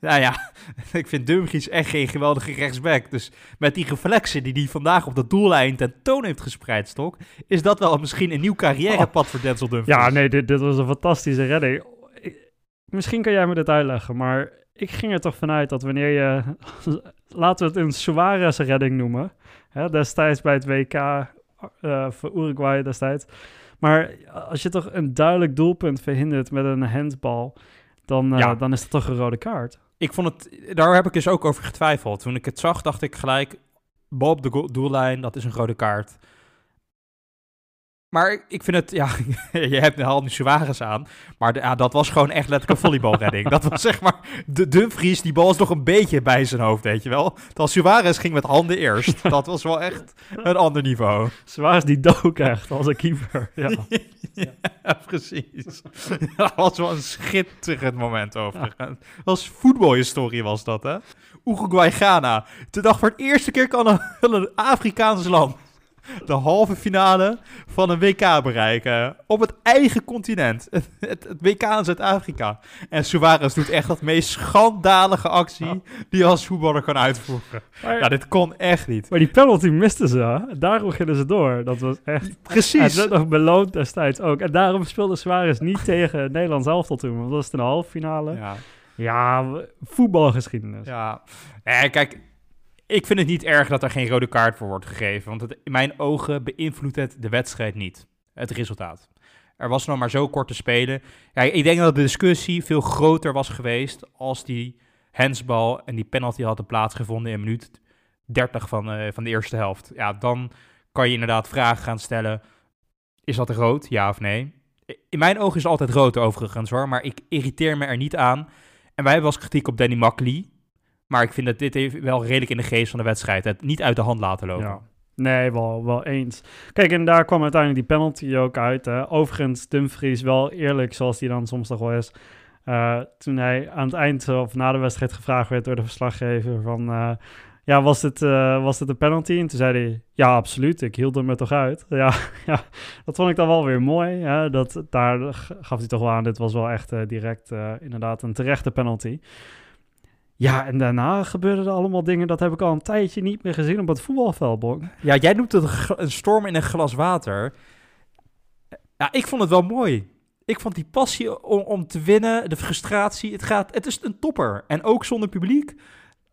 nou ja, ik vind Dumfries echt geen geweldige rechtsback. Dus met die reflexen die hij vandaag op de doellijn tentoon heeft gespreid, Stok, is dat wel misschien een nieuw carrièrepad voor Denzel Dumfries. ja, nee, dit, dit was een fantastische redding. Ik- Misschien kan jij me dit uitleggen, maar ik ging er toch vanuit dat wanneer je, laten we het een Suarez-redding noemen, hè, destijds bij het WK uh, voor Uruguay destijds. Maar als je toch een duidelijk doelpunt verhindert met een handbal, dan, uh, dan is dat toch een rode kaart. Ik vond het, daar heb ik dus ook over getwijfeld. Toen ik het zag, dacht ik gelijk, bal op de doellijn, dat is een rode kaart. Maar ik vind het, ja, je hebt al nu Suarez aan. Maar ja, dat was gewoon echt letterlijk een volleybalredding. dat was zeg maar, de Dumfries, die bal is nog een beetje bij zijn hoofd, weet je wel. Terwijl Suarez ging met handen eerst. Dat was wel echt een ander niveau. Suarez die dook echt als een keeper. Ja, ja precies. dat was wel een schitterend moment overigens. Dat was voetbalhistorie was dat, hè. Uruguay-Ghana. De dag voor het eerste keer kan een, een Afrikaans land de halve finale van een WK bereiken. Op het eigen continent. Het, het, WK in Zuid-Afrika. En Suarez doet echt dat meest schandalige actie die je als voetballer kan uitvoeren. ja, dit kon echt niet. Maar die penalty misten ze. Daarom gingen ze door. Dat was echt... Precies. Het nog beloond destijds ook. En daarom speelde Suarez niet tegen Nederland zelf tot toen. Want dat was de halve finale. Ja. Ja, voetbalgeschiedenis. Ja, nee, kijk, ik vind het niet erg dat er geen rode kaart voor wordt gegeven. Want het, in mijn ogen beïnvloedt het de wedstrijd niet. Het resultaat. Er was nog maar zo kort te spelen. Ja, ik denk dat de discussie veel groter was geweest als die handsbal en die penalty hadden plaatsgevonden in minuut 30 van, uh, van de eerste helft. Ja, dan kan je inderdaad vragen gaan stellen. Is dat rood, ja of nee? In mijn ogen is het altijd rood overigens hoor, maar ik irriteer me er niet aan. En wij hebben als kritiek op Danny Makkely, maar ik vind dat dit wel redelijk in de geest van de wedstrijd. Het niet uit de hand laten lopen. Nee, wel, wel eens. Kijk, en daar kwam uiteindelijk die penalty ook uit. Overigens, Dumfries wel eerlijk, zoals hij dan soms toch wel is. Uh, toen hij aan het eind of na de wedstrijd gevraagd werd door de verslaggever van... Uh, ja, was dit, uh, was dit een penalty? En toen zei hij, ja, absoluut, ik hield hem er toch uit. Ja, ja dat vond ik dan wel weer mooi. Hè? Dat, daar gaf hij toch wel aan, dit was wel echt direct inderdaad een terechte penalty. Ja, en daarna gebeurden er allemaal dingen. Dat heb ik al een tijdje niet meer gezien op het voetbalveld, Ja, jij noemt het een storm in een glas water. Ja, ik vond het wel mooi. Ik vond die passie om, om te winnen, de frustratie. Het, gaat, het is een topper. En ook zonder publiek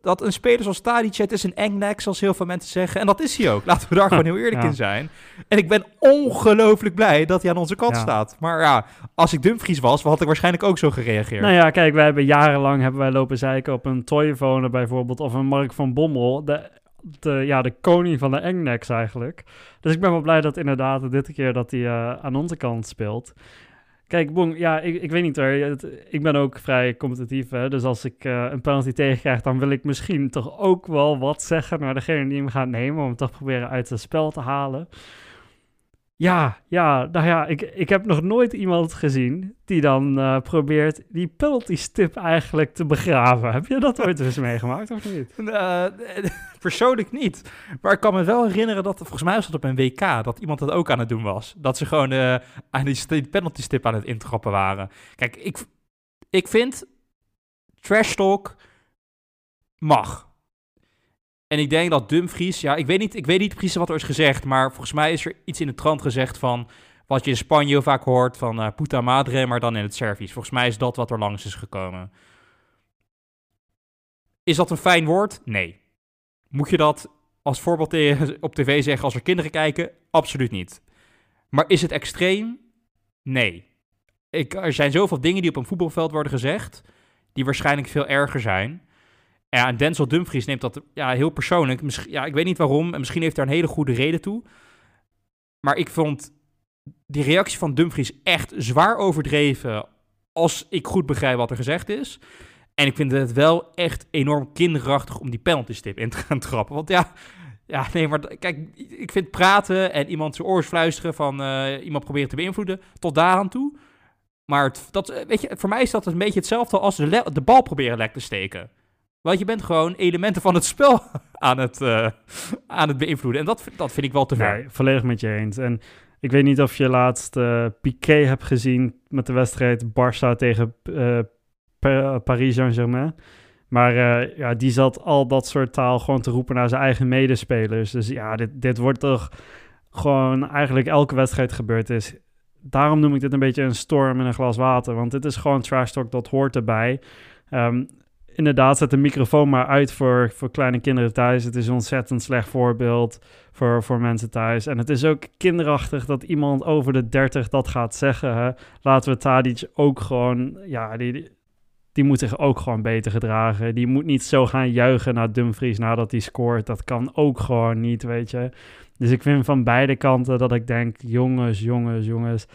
dat een speler zoals Tadic, is een engnek, zoals heel veel mensen zeggen. En dat is hij ook. Laten we daar gewoon heel eerlijk in zijn. En ik ben ongelooflijk blij dat hij aan onze kant staat. Maar ja, als ik Dumfries was, had ik waarschijnlijk ook zo gereageerd. Nou ja, kijk, wij hebben jarenlang hebben wij lopen zeiken op een Toyfone bijvoorbeeld, of een Mark van Bommel. De, de, ja, de koning van de engnecks eigenlijk. Dus ik ben wel blij dat inderdaad dit keer dat hij uh, aan onze kant speelt. Kijk, Bong, ja, ik, ik weet niet hoor. Ik ben ook vrij competitief. Hè? Dus als ik uh, een penalty tegenkrijg, dan wil ik misschien toch ook wel wat zeggen naar degene die hem gaat nemen. Om toch proberen uit het spel te halen. Ja, ja, nou ja, ik, ik heb nog nooit iemand gezien die dan uh, probeert die penalty stip eigenlijk te begraven. Heb je dat ooit eens meegemaakt of niet? Uh, persoonlijk niet. Maar ik kan me wel herinneren dat, volgens mij was dat op een WK, dat iemand dat ook aan het doen was. Dat ze gewoon uh, aan die penalty stip aan het intrappen waren. Kijk, ik, ik vind trash talk mag. En ik denk dat Dumfries, ja, ik weet, niet, ik weet niet precies wat er is gezegd, maar volgens mij is er iets in de trant gezegd van wat je in Spanje vaak hoort van uh, puta madre, maar dan in het Servisch. Volgens mij is dat wat er langs is gekomen. Is dat een fijn woord? Nee. Moet je dat als voorbeeld op tv zeggen als er kinderen kijken? Absoluut niet. Maar is het extreem? Nee. Ik, er zijn zoveel dingen die op een voetbalveld worden gezegd, die waarschijnlijk veel erger zijn. Ja, en Denzel Dumfries neemt dat ja, heel persoonlijk. Ja, ik weet niet waarom. En misschien heeft daar een hele goede reden toe. Maar ik vond die reactie van Dumfries echt zwaar overdreven. Als ik goed begrijp wat er gezegd is. En ik vind het wel echt enorm kinderachtig om die penalty stip in te gaan trappen. Want ja, ja, nee, maar kijk, ik vind praten en iemand zijn oors fluisteren van uh, iemand proberen te beïnvloeden, tot daar aan toe. Maar dat, weet je, voor mij is dat een beetje hetzelfde als de, de bal proberen lek te steken. Want je bent gewoon elementen van het spel aan het, uh, aan het beïnvloeden. En dat, dat vind ik wel te ver. Nee, volledig met je eens. En ik weet niet of je laatst uh, Piqué hebt gezien met de wedstrijd Barça tegen uh, Paris Saint-Germain. Maar ja, die zat al dat soort taal gewoon te roepen naar zijn eigen medespelers. Dus ja, dit, dit wordt toch gewoon eigenlijk elke wedstrijd gebeurd is. Daarom noem ik dit een beetje een storm in een glas water. Want dit is gewoon trash talk, dat hoort erbij. Um, inderdaad, zet de microfoon maar uit voor, voor kleine kinderen thuis. Het is een ontzettend slecht voorbeeld voor, voor mensen thuis. En het is ook kinderachtig dat iemand over de 30 dat gaat zeggen. Hè? Laten we Tadic ook gewoon, ja, die, die, moet zich ook gewoon beter gedragen. Die moet niet zo gaan juichen naar Dumfries nadat hij scoort. Dat kan ook gewoon niet, weet je. Dus ik vind van beide kanten dat ik denk, jongens, jongens, jongens.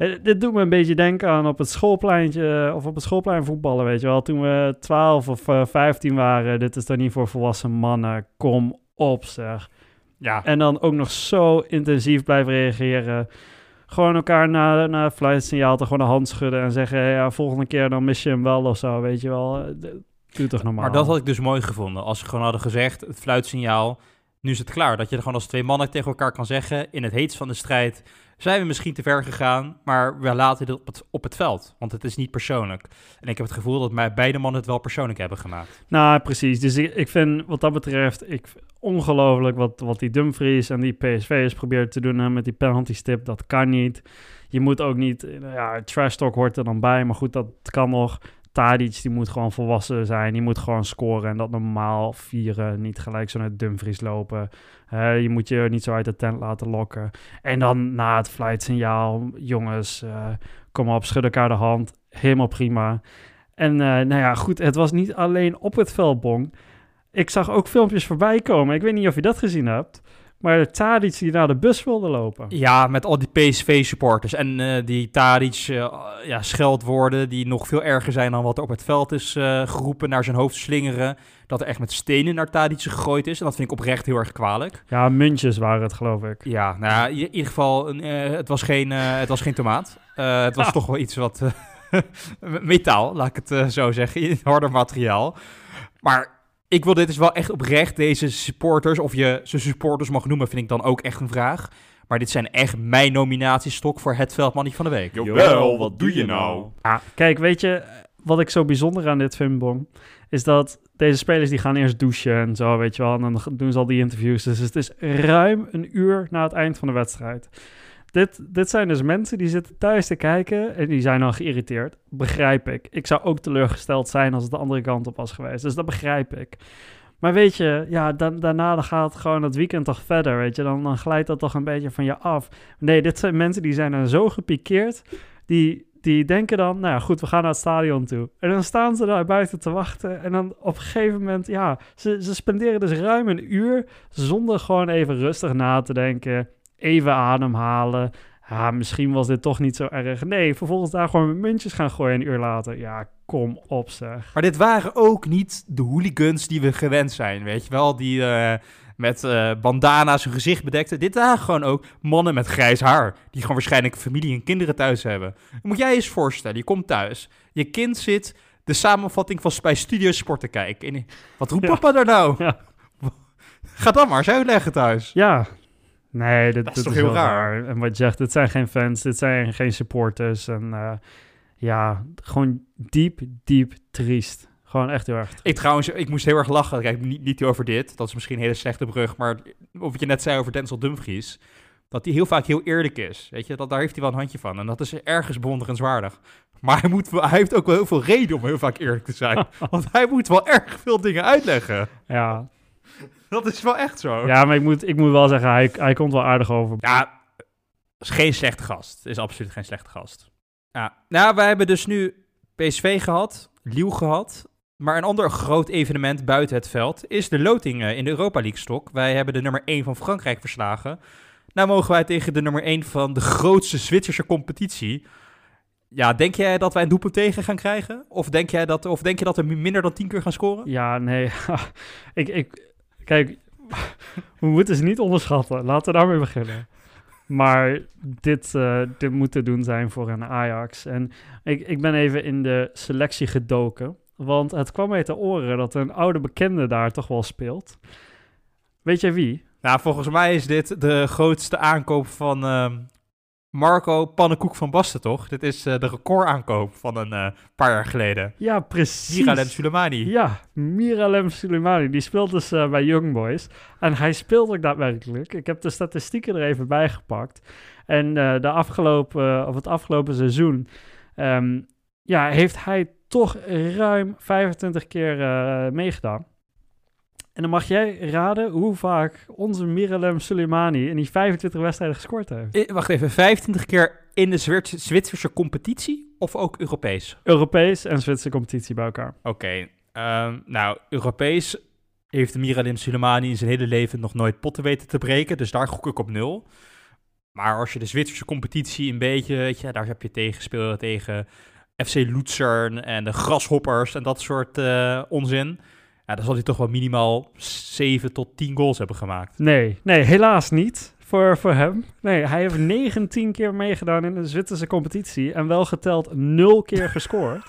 Eh, dit doet me een beetje denken aan op het schoolpleintje eh, of op het schoolplein voetballen, weet je wel. Toen we 12 of uh, 15 waren, dit is toch niet voor volwassen mannen. Kom op, zeg. Ja. En dan ook nog zo intensief blijven reageren. Gewoon elkaar na, na het fluitsignaal te gewoon een hand schudden en zeggen... ja, volgende keer dan mis je hem wel of zo, weet je wel. Eh, Doe toch normaal. Maar dat had ik dus mooi gevonden. Als ze gewoon hadden gezegd, het fluitsignaal, nu is het klaar. Dat je er gewoon als twee mannen tegen elkaar kan zeggen, in het heetst van de strijd, zijn we misschien te ver gegaan, maar we laten dit op het, op het veld. Want het is niet persoonlijk. En ik heb het gevoel dat mij beide mannen het wel persoonlijk hebben gemaakt. Nou, precies. Dus ik, vind wat dat betreft ik, ongelooflijk wat, wat die Dumfries en die PSV'ers proberen te doen met die penalty stip. Dat kan niet. Je moet ook niet, ja, trash talk hoort er dan bij, maar goed, dat kan nog. Tadic, die moet gewoon volwassen zijn. Die moet gewoon scoren en dat normaal vieren. Niet gelijk zo naar Dumfries lopen. Je moet je niet zo uit de tent laten lokken. En dan na het flightsignaal, jongens, uh, kom op, schud elkaar de hand. Helemaal prima. En uh, nou ja, goed, het was niet alleen op het veldbong. Ik zag ook filmpjes voorbij komen. Ik weet niet of je dat gezien hebt. Maar de Tadic die naar de bus wilde lopen. Ja, met al die PSV-supporters. En uh, die Tadic uh, ja, scheldwoorden die nog veel erger zijn dan wat er op het veld is uh, geroepen. Naar zijn hoofd slingeren. Dat er echt met stenen naar Tadic gegooid is. En dat vind ik oprecht heel erg kwalijk. Ja, muntjes waren het geloof ik. Ja, nou ja, in ieder geval, het, was geen, het was geen tomaat. het was ah. toch wel iets wat... metaal, laat ik het zo zeggen. Harder materiaal. Maar ik wil dit is wel echt oprecht, deze supporters, of je ze supporters mag noemen, vind ik dan ook echt een vraag. Maar dit zijn echt mijn nominatiestok voor het veldmannetje van de week. Jawel, wat doe je nou? Ja, kijk, weet je, wat ik zo bijzonder aan dit film is dat deze spelers die gaan eerst douchen en zo, weet je wel. En dan doen ze al die interviews. Dus het is ruim een uur na het eind van de wedstrijd. Dit, dit zijn dus mensen die zitten thuis te kijken en die zijn dan geïrriteerd. Begrijp ik. Ik zou ook teleurgesteld zijn als het de andere kant op was geweest. Dus dat begrijp ik. Maar weet je, ja, daarna dan gaat gewoon het weekend toch verder, weet je. Dan, dan glijdt dat toch een beetje van je af. Nee, dit zijn mensen die zijn dan zo gepikeerd. Die, die denken dan, nou ja, goed, we gaan naar het stadion toe. En dan staan ze daar buiten te wachten. En dan op een gegeven moment, ja, ze, ze spenderen dus ruim een uur zonder gewoon even rustig na te denken even ademhalen. Ja, misschien was dit toch niet zo erg. Nee, vervolgens daar gewoon muntjes gaan gooien een uur later. Ja, kom op zeg. Maar dit waren ook niet de hooligans die we gewend zijn, weet je wel? Die uh, met uh, bandana's hun gezicht bedekten. Dit waren gewoon ook mannen met grijs haar. Die gewoon waarschijnlijk familie en kinderen thuis hebben. moet jij eens voorstellen, je komt thuis. Je kind zit de samenvatting van bij Studio Sport te kijken. En, wat roept ja. papa daar nou? Ja. Ga dan maar eens uitleggen thuis. Ja, Nee, dat is toch heel raar. En wat je zegt, dit zijn geen fans, dit zijn geen supporters. En uh, ja, gewoon diep, diep triest. Gewoon echt heel erg. Ik trouwens, ik moest heel erg lachen. Kijk, niet, niet over dit. Dat is misschien een hele slechte brug. Maar wat je net zei over Denzel Dumfries. Dat hij heel vaak heel eerlijk is. Weet je, dat, daar heeft hij wel een handje van. En dat is ergens bewonderenswaardig. Maar hij, moet, hij heeft ook wel heel veel reden om heel vaak eerlijk te zijn. Want hij moet wel erg veel dingen uitleggen. Ja, dat is wel echt zo. Ja, maar ik moet, ik moet wel zeggen, hij, hij komt wel aardig over. Ja, is geen slechte gast. Is absoluut geen slechte gast. Ja, nou, wij hebben dus nu PSV gehad, Liel gehad. Maar een ander groot evenement buiten het veld is de loting in de Europa League stok. Wij hebben de nummer 1 van Frankrijk verslagen. Nou mogen wij tegen de nummer 1 van de grootste Zwitserse competitie. Ja, denk jij dat wij een doelpunt tegen gaan krijgen? Of denk, jij dat, of denk je dat we minder dan 10 keer gaan scoren? Ja, nee. ik, ik, Kijk, we moeten ze niet onderschatten. Laten we daarmee beginnen. Maar dit, uh, dit moet te doen zijn voor een Ajax. En ik, ik ben even in de selectie gedoken. Want het kwam mij te oren dat een oude bekende daar toch wel speelt. Weet jij wie? Nou, volgens mij is dit de grootste aankoop van, uh, Marco Pannenkoek van Basten, toch? Dit is uh, de recordaankoop van een uh, paar jaar geleden. Ja, precies. Miralem Soleimani. Ja, Miralem Soleimani. Die speelt dus uh, bij Young Boys. En hij speelt ook daadwerkelijk. Ik heb de statistieken er even bij gepakt. En de afgelopen, of het afgelopen seizoen... Um, ja, heeft hij toch ruim 25 keer eh, meegedaan. En dan mag jij raden hoe vaak onze Miralem Soleimani in die 25 wedstrijden gescoord heeft. Eh, wacht even, 25 keer in de Zwitser- Zwitserse competitie of ook Europees? Europees en Zwitserse competitie bij elkaar. Oké, ehm, nou, Europees heeft Miralim Soleimani in zijn hele leven nog nooit potten weten te breken, dus daar gok ik op nul. Maar als je de Zwitserse competitie een beetje, weet je, daar heb je tegen gespeeld tegen FC Luzern en de Grashoppers en dat soort eh, onzin. Ja, dan zal hij toch wel minimaal 7 tot 10 goals hebben gemaakt. Nee, nee, helaas niet voor, voor hem. Nee, hij heeft 19 keer meegedaan in de Zwitserse competitie en wel geteld 0 keer gescoord.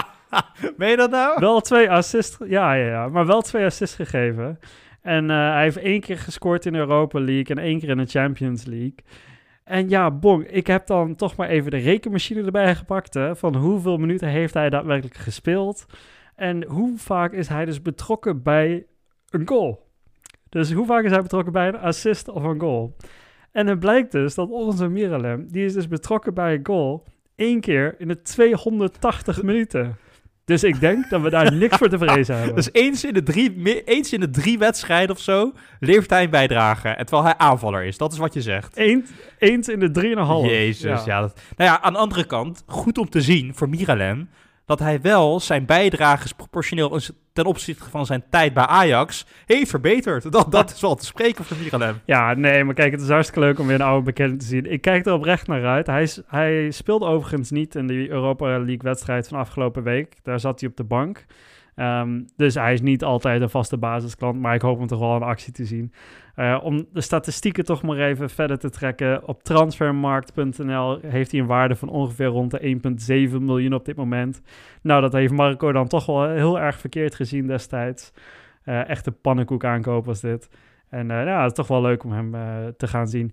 Meen je dat nou? wel twee assists, ja, ja, ja, maar wel twee assists gegeven. En eh, hij heeft één keer gescoord in de Europa League en één keer in de Champions League. En ja, bong, ik heb dan toch maar even de rekenmachine erbij gepakt. Hè, van hoeveel minuten heeft hij daadwerkelijk gespeeld? En hoe vaak is hij dus betrokken bij een goal? Dus hoe vaak is hij betrokken bij een assist of een goal? En het blijkt dus dat onze Miralem, die is dus betrokken bij een goal één keer in de 280 minuten. Dus ik denk dat we daar niks voor te vrezen hebben. Dus eens in, de drie, eens in de drie wedstrijden of zo levert hij een bijdrage. En terwijl hij aanvaller is. Dat is wat je zegt. Eens, eens in de 3,5. Jezus, ja. dat, nou ja, aan de andere kant, goed om te zien voor Miralem... dat hij wel zijn bijdrages proportioneel ten opzichte van zijn tijd bij Ajax... heeft verbeterd. Dat, dat is wel te spreken voor Miralem. Ja, nee, maar kijk, het is hartstikke leuk om weer een oude bekende te zien. Ik kijk er oprecht naar uit. Hij, hij speelde overigens niet in die Europa League wedstrijd van afgelopen week. Daar zat hij op de bank. Ehm, dus hij is niet altijd een vaste basisklant, maar ik hoop hem toch wel in actie te zien. Eh, om de statistieken toch maar even verder te trekken. Op transfermarkt.nl heeft hij een waarde van ongeveer rond de 1,7 miljoen op dit moment. Nou, dat heeft Marco dan toch wel heel erg verkeerd gezien destijds. Eh echt een pannenkoek aankoop was dit. En eh, ja, het is toch wel leuk om hem te gaan zien.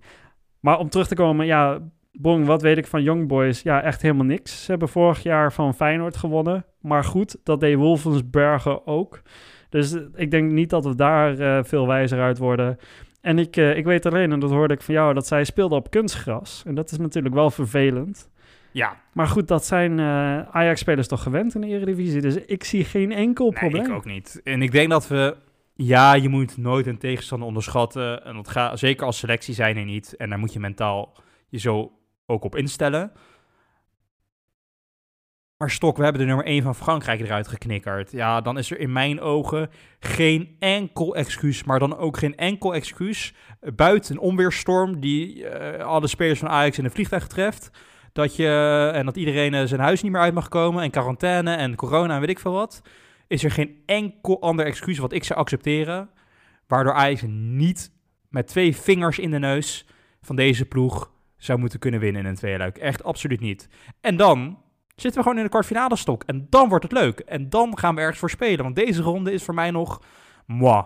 Maar om terug te komen, ja, Bong, wat weet ik van Young Boys? Ja, echt helemaal niks. Ze hebben vorig jaar van Feyenoord gewonnen. Maar goed, dat deed Wolfensbergen ook. Dus eh, ik denk niet dat we daar eh, veel wijzer uit worden. En ik, eh, ik weet alleen, en dat hoorde ik van jou, dat zij speelden op kunstgras. En dat is natuurlijk wel vervelend. Ja, Maar goed, dat zijn eh, Ajax-spelers toch gewend in de Eredivisie. Dus ik zie geen enkel nee, probleem. ik ook niet. En ik denk dat we... Ja, je moet nooit een tegenstander onderschatten. En dat gaat, zeker als selectie zijn er niet. En daar moet je mentaal je zo ook op instellen. Maar Stok, we hebben de nummer 1 van Frankrijk eruit geknikkerd. Ja, dan is er in mijn ogen geen enkel excuus. Maar dan ook geen enkel excuus. eh, Buiten een onweerstorm die eh, alle spelers van Ajax in een vliegtuig treft. Dat je, en dat iedereen eh, zijn huis niet meer uit mag komen. En quarantaine en corona en weet ik veel wat. Is er geen enkel ander excuus wat ik zou accepteren. Waardoor Ajax niet met twee vingers in de neus van deze ploeg zou moeten kunnen winnen in een tweeluik. Echt absoluut niet. En dan zitten we gewoon in de kwartfinale stok. En dan wordt het leuk. En dan gaan we ergens voor spelen. Want deze ronde is voor mij nog moi.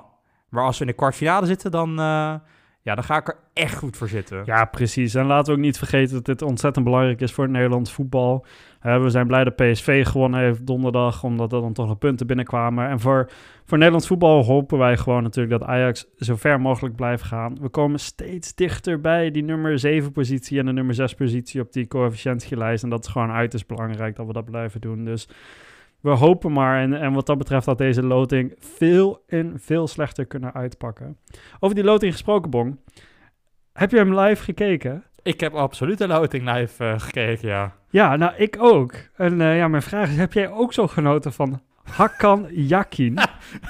Maar als we in de kwartfinale zitten, dan, eh, ja, dan ga ik er echt goed voor zitten. Ja, precies. En laten we ook niet vergeten dat dit ontzettend belangrijk is voor het Nederlands voetbal. Eh, we zijn blij dat PSV gewonnen heeft donderdag, omdat er dan toch nog punten binnenkwamen. En voor, voor Nederlands voetbal hopen wij gewoon natuurlijk dat Ajax zo ver mogelijk blijft gaan. We komen steeds dichter bij die nummer 7 positie en de nummer 6 positie op die coëfficiëntielijst. En dat is gewoon uiterst belangrijk dat we dat blijven doen. Dus we hopen maar, en, en wat dat betreft, dat deze loting veel en veel slechter kunnen uitpakken. Over die loting gesproken, Bong. Heb je hem live gekeken? Ik heb absoluut een loting live eh, gekeken, ja. Ja, nou ik ook. En eh, ja, mijn vraag is, heb jij ook zo genoten van Hakan Yakin?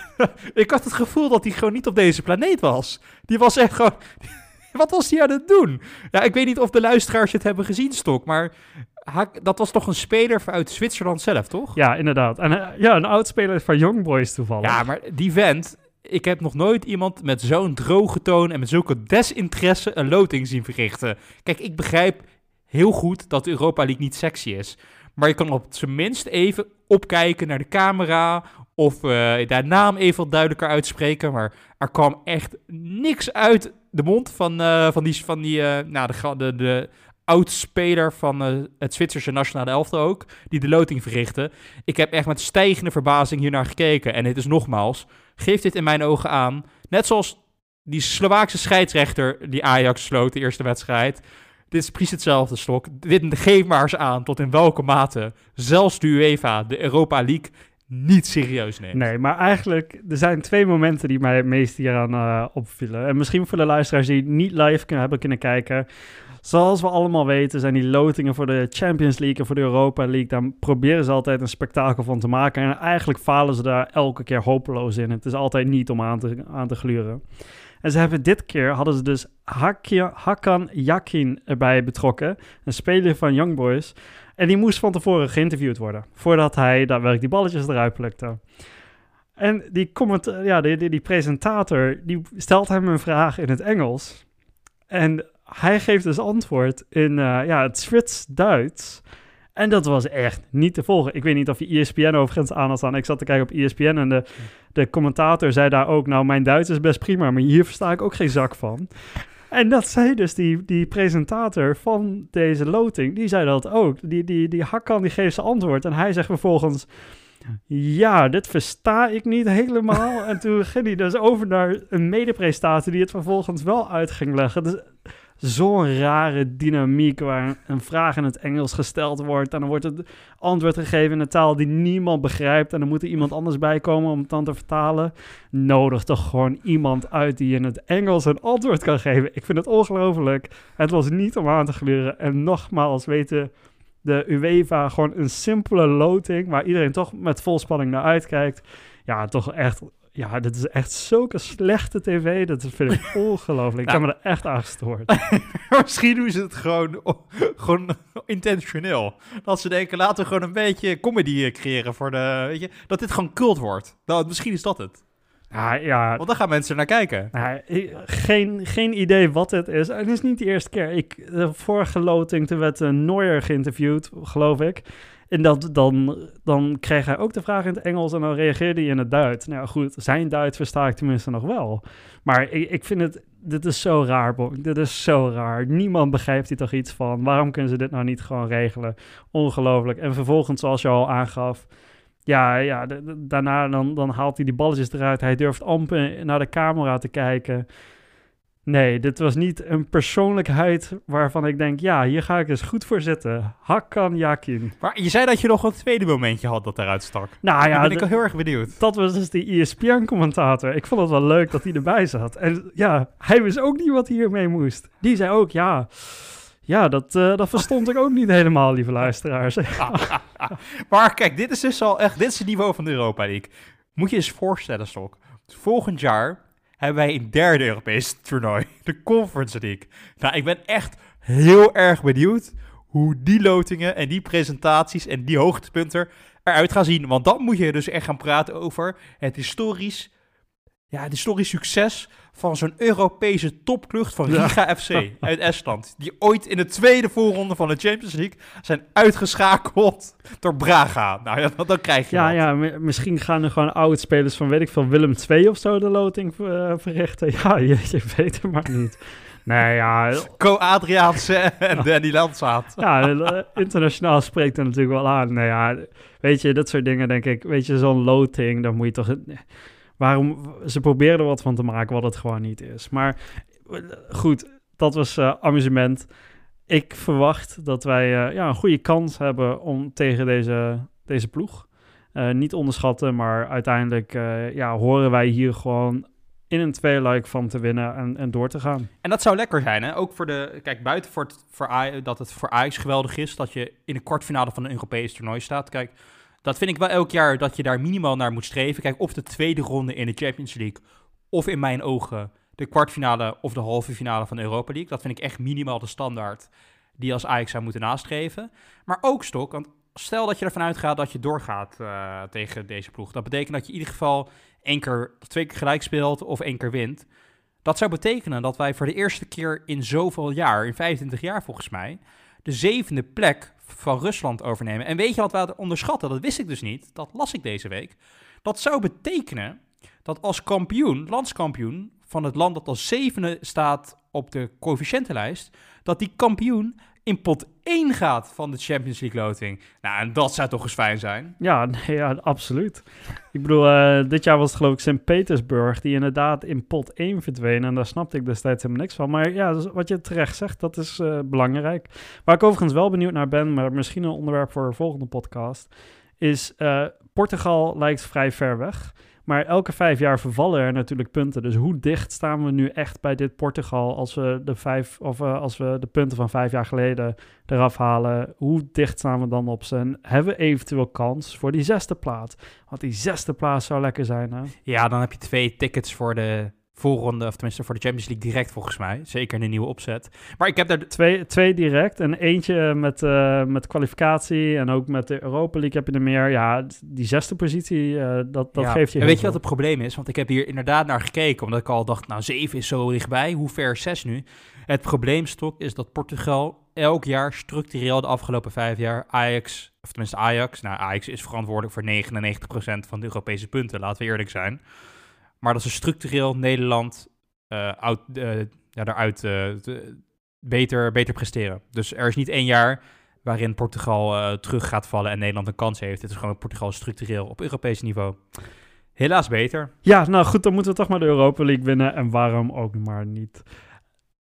ik had het gevoel dat hij gewoon niet op deze planeet was. Die was echt gewoon... Wat was hij aan het doen? Ja, ik weet niet of de luisteraars het hebben gezien, Stok, maar dat was toch een speler uit Zwitserland zelf, toch? ja, inderdaad. En eh, ja, een oudspeler van Young Boys toevallig. Ja, maar die vent, ik heb nog nooit iemand met zo'n droge toon en met zulke desinteresse een loting zien verrichten. Kijk, ik begrijp heel goed dat Europa League niet sexy is. Maar je kan op zijn minst even opkijken naar de camera of de naam even wat duidelijker uitspreken. Maar er kwam echt niks uit de mond van, eh, van die, van die eh, nou, de, de, de oud-speler van het Zwitserse nationale elftal ook, die de loting verrichtte. Ik heb echt met stijgende verbazing hier naar gekeken. En het is nogmaals, geeft dit in mijn ogen aan, net zoals die Slovaakse scheidsrechter die Ajax sloot de eerste wedstrijd, Dit is precies hetzelfde, Stok. Dit, geef maar eens aan tot in welke mate zelfs de UEFA, de Europa League, niet serieus neemt. Nee, maar eigenlijk, er zijn twee momenten die mij het meest hieraan uh, opvielen. En misschien voor de luisteraars die niet live kunnen, hebben kunnen kijken. Zoals we allemaal weten, zijn die lotingen voor de Champions League en voor de Europa League. Daar proberen ze altijd een spektakel van te maken. En eigenlijk falen ze daar elke keer hopeloos in. Het is altijd niet om aan te, aan te gluren. En ze hebben dit keer hadden ze dus Hakan Yakin erbij betrokken, een speler van Young Boys. En die moest van tevoren geïnterviewd worden, voordat hij daadwerkelijk die balletjes eruit plukte. En die, ja, die, die, die presentator die stelt hem een vraag in het Engels. En hij geeft dus antwoord in uh, ja, het Zwits-Duits. En dat was echt niet te volgen. Ik weet niet of je ESPN overigens aan had staan. Ik zat te kijken op ESPN en de, de commentator zei daar ook... nou, mijn Duits is best prima, maar hier versta ik ook geen zak van. En dat zei dus die, die presentator van deze loting, die zei dat ook. Die, die, die Hakkan die geeft zijn antwoord en hij zegt vervolgens... Ja, dit versta ik niet helemaal. en toen ging hij dus over naar een medepresentator die het vervolgens wel uit ging leggen. Dus zo'n rare dynamiek waar een vraag in het Engels gesteld wordt en dan wordt het antwoord gegeven in een taal die niemand begrijpt en dan moet er iemand anders bij komen om het dan te vertalen. Nodig toch gewoon iemand uit die in het Engels een antwoord kan geven. Ik vind het ongelooflijk. Het was niet om aan te gluren. En nogmaals, weten de UEFA gewoon een simpele loting waar iedereen toch met vol spanning naar uitkijkt. Ja, toch echt ja, dit is echt zulke slechte tv. Dat vind ik ongelooflijk. Ik heb me er echt aan gestoord. Misschien doen ze het gewoon, gewoon intentioneel. Dat ze denken, laten we gewoon een beetje comedy eh, creëren voor de... Weet je, dat dit gewoon cult wordt. Nou, misschien is dat het. Ja, ja. Want dan gaan mensen naar kijken. Ja, geen, geen idee wat het is. En het is niet de eerste keer. Ik, de vorige loting, toen werd uh, Neuer geïnterviewd, geloof ik. En dat, dan, dan kreeg hij ook de vraag in het Engels en dan reageerde hij in het Duits. Nou goed, zijn Duits versta ik tenminste nog wel. Maar ik, ik vind het, dit is zo raar, Bonk. Dit is zo raar. Niemand begrijpt hier toch iets van. Waarom kunnen ze dit nou niet gewoon regelen? Ongelooflijk. En vervolgens, zoals je al aangaf, ja, ja daarna dan, dan haalt hij die balletjes eruit. Hij durft amper naar de camera te kijken. Nee, dit was niet een persoonlijkheid waarvan ik denk, ja, hier ga ik eens goed voor zitten. Hakan Yakin. Maar je zei dat je nog een tweede momentje had dat eruit stak. Nou ja, ben ik al heel erg benieuwd. Dat was dus die ESPN-commentator. Ik vond het wel leuk dat hij erbij zat. En ja, hij wist ook niet wat hij hiermee moest. Die zei ook, ja, ja, dat, uh, dat verstond ik ook niet helemaal, lieve luisteraars. maar kijk, dit is dus al echt, dit is het niveau van de Europa League. Moet je eens voorstellen, Stok. Volgend jaar hebben wij een derde Europese toernooi, de Conference League. Nou, ik ben echt heel erg benieuwd hoe die lotingen en die presentaties en die hoogtepunten eruit gaan zien. Want dan moet je dus echt gaan praten over het historisch, ja, het historisch succes van zo'n Europese topklucht van Riga FC uit Estland. Die ooit in de tweede voorronde van de Champions League zijn uitgeschakeld door Braga. Nou ja, dan, krijg je Ja, ja misschien gaan er gewoon oude spelers van, weet ik veel, Willem II of zo de loting uh, verrichten. Ja, je, je, weet het maar niet. Nee, ja... Co-Adriaanse en Danny Landsaat. ja, eh, internationaal spreekt er natuurlijk wel aan. Nee, ja, weet je, dat soort dingen denk ik. Weet je, zo'n loting, dan moet je toch waarom ze proberen er wat van te maken wat het gewoon niet is. Maar goed, dat was uh, amusement. Ik verwacht dat wij uh, ja, een goede kans hebben om tegen deze, deze ploeg. Uh, niet onderschatten, maar uiteindelijk ja, horen wij hier gewoon in een tweeluik van te winnen en, en door te gaan. En dat zou lekker zijn, hè? Ook voor de... Kijk, buiten voor dat het voor Ajax geweldig is... dat je in de kwartfinale van een Europees toernooi staat. Kijk, dat vind ik wel elk jaar dat je daar minimaal naar moet streven. Kijk, of de tweede ronde in de Champions League, of in mijn ogen de kwartfinale of de halve finale van de Europa League. Dat vind ik echt minimaal de standaard die als Ajax zou moeten nastreven. Maar ook stok, want stel dat je ervan uitgaat dat je doorgaat uh, tegen deze ploeg. Dat betekent dat je in ieder geval één keer, twee keer gelijk speelt of één keer wint. Dat zou betekenen dat wij voor de eerste keer in zoveel jaar, in 25 jaar volgens mij, de zevende plek van Rusland overnemen. En weet je wat we onderschatten? Dat wist ik dus niet. Dat las ik deze week. Dat zou betekenen dat als kampioen, landskampioen van het land dat als zevende staat op de coëfficiëntenlijst, dat die kampioen in pot 1 gaat van de Champions League loting. Nou, en dat zou toch eens fijn zijn? Ja, nee, ja absoluut. Ik bedoel, uh, dit jaar was het geloof ik Sint-Petersburg die inderdaad in pot 1 verdween. En daar snapte ik destijds helemaal niks van. Maar ja, dus wat je terecht zegt, dat is uh, belangrijk. Waar ik overigens wel benieuwd naar ben, maar misschien een onderwerp voor een volgende podcast, is uh, Portugal lijkt vrij ver weg. Maar elke vijf jaar vervallen er natuurlijk punten. Dus hoe dicht staan we nu echt bij dit Portugal als we de, vijf, of, uh, als we de punten van vijf jaar geleden eraf halen? Hoe dicht staan we dan op ze? En hebben we eventueel kans voor die zesde plaats? Want die zesde plaats zou lekker zijn, hè? Ja, dan heb je twee tickets voor de voorronde, of tenminste voor de Champions League direct volgens mij. Zeker in een nieuwe opzet. Maar ik heb er... Twee, twee direct en eentje met, uh, met kwalificatie en ook met de Europa League heb je er meer. Ja, die zesde positie, uh, dat, dat ja. geeft je En weet je wat het probleem is? Want ik heb hier inderdaad naar gekeken, omdat ik al dacht, nou zeven is zo dichtbij. Hoe ver is zes nu? Het probleem, Stok, is dat Portugal elk jaar structureel de afgelopen vijf jaar Ajax, of tenminste Ajax, nou Ajax is verantwoordelijk voor 99% van de Europese punten, laten we eerlijk zijn. Maar dat ze structureel Nederland uh, out, uh, ja, daaruit uh, beter, beter presteren. Dus er is niet één jaar waarin Portugal terug gaat vallen en Nederland een kans heeft. Het is gewoon Portugal structureel op Europees niveau. Helaas beter. Ja, nou goed, dan moeten we toch maar de Europa League winnen. En waarom ook maar niet.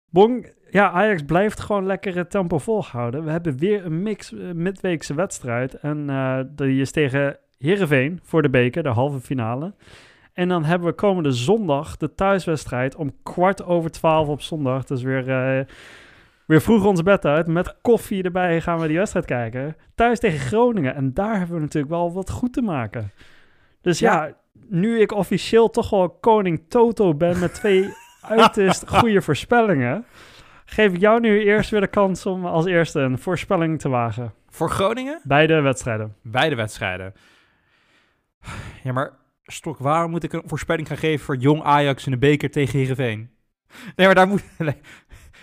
Bong, ja, Ajax blijft gewoon lekker het tempo volhouden. We hebben weer een mix midweekse wedstrijd. En die is tegen Heerenveen voor de beker, de halve finale. En dan hebben we komende zondag de thuiswedstrijd om kwart over twaalf op zondag. Dus weer, uh, weer vroeg ons bed uit. Met koffie erbij gaan we die wedstrijd kijken. Thuis tegen Groningen. En daar hebben we natuurlijk wel wat goed te maken. Dus ja, ja nu ik officieel toch wel koning Toto ben met twee uiterst goede voorspellingen... geef ik jou nu eerst weer de kans om als eerste een voorspelling te wagen. Voor Groningen? Beide wedstrijden. Beide wedstrijden. Ja, maar Stok, waarom moet ik een voorspelling gaan geven voor jong Ajax in de beker tegen Heerenveen? Nee, maar daar moet...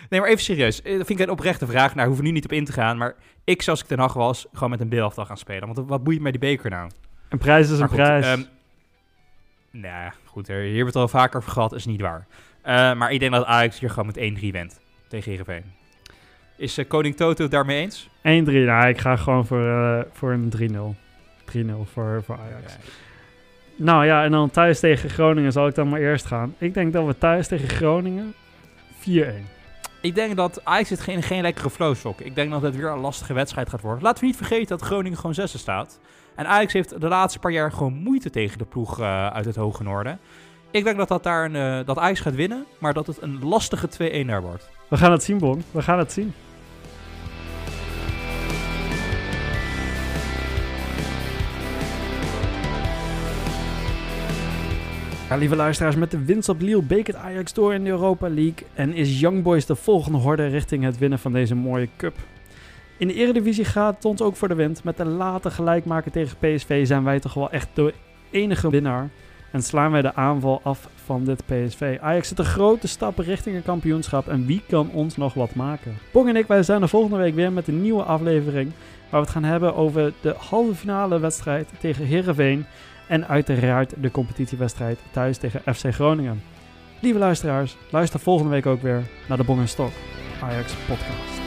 Nee, maar even serieus. Dat vind ik een oprechte vraag. Nou, hoeven nu niet op in te gaan. Maar ik, zoals ik ten Hag was, gewoon met een beelaftal gaan spelen. Want wat boeit mij die beker nou? Een prijs is een goed, prijs. Um, nou, goed. Hier hebben we het al vaker over gehad. is niet waar. Uh, maar ik denk dat Ajax hier gewoon met 1-3 wint tegen Heerenveen. Is uh, koning Toto het daarmee eens? 1-3. Nou, ik ga gewoon voor, uh, voor een 3-0. 3-0 voor, voor Ajax. Okay. Nou ja, en dan thuis tegen Groningen zal ik dan maar eerst gaan. Ik denk dat we thuis tegen Groningen 4-1. Ik denk dat Ajax zit geen, geen lekkere flowstok. Ik denk dat het weer een lastige wedstrijd gaat worden. Laten we niet vergeten dat Groningen gewoon zesde staat. En Ajax heeft de laatste paar jaar gewoon moeite tegen de ploeg uh, uit het Hoge Noorden. Ik denk dat, dat, daar een, uh, dat Ajax gaat winnen, maar dat het een lastige 2-1 daar wordt. We gaan het zien, Bon. We gaan het zien. Ja, lieve luisteraars, met de winst op Lille bekert Ajax door in de Europa League en is Young Boys de volgende horde richting het winnen van deze mooie cup. In de Eredivisie gaat het ons ook voor de wind. Met de late gelijkmaker tegen PSV zijn wij toch wel echt de enige winnaar. En slaan wij de aanval af van dit PSV. Ajax zet een grote stappen richting een kampioenschap. En wie kan ons nog wat maken? Bong en ik, wij zijn er volgende week weer met een nieuwe aflevering. Waar we het gaan hebben over de halve finale wedstrijd tegen Heerenveen. En uiteraard de competitiewedstrijd thuis tegen FC Groningen. Lieve luisteraars, luister volgende week ook weer naar de Bong en Stok Ajax podcast.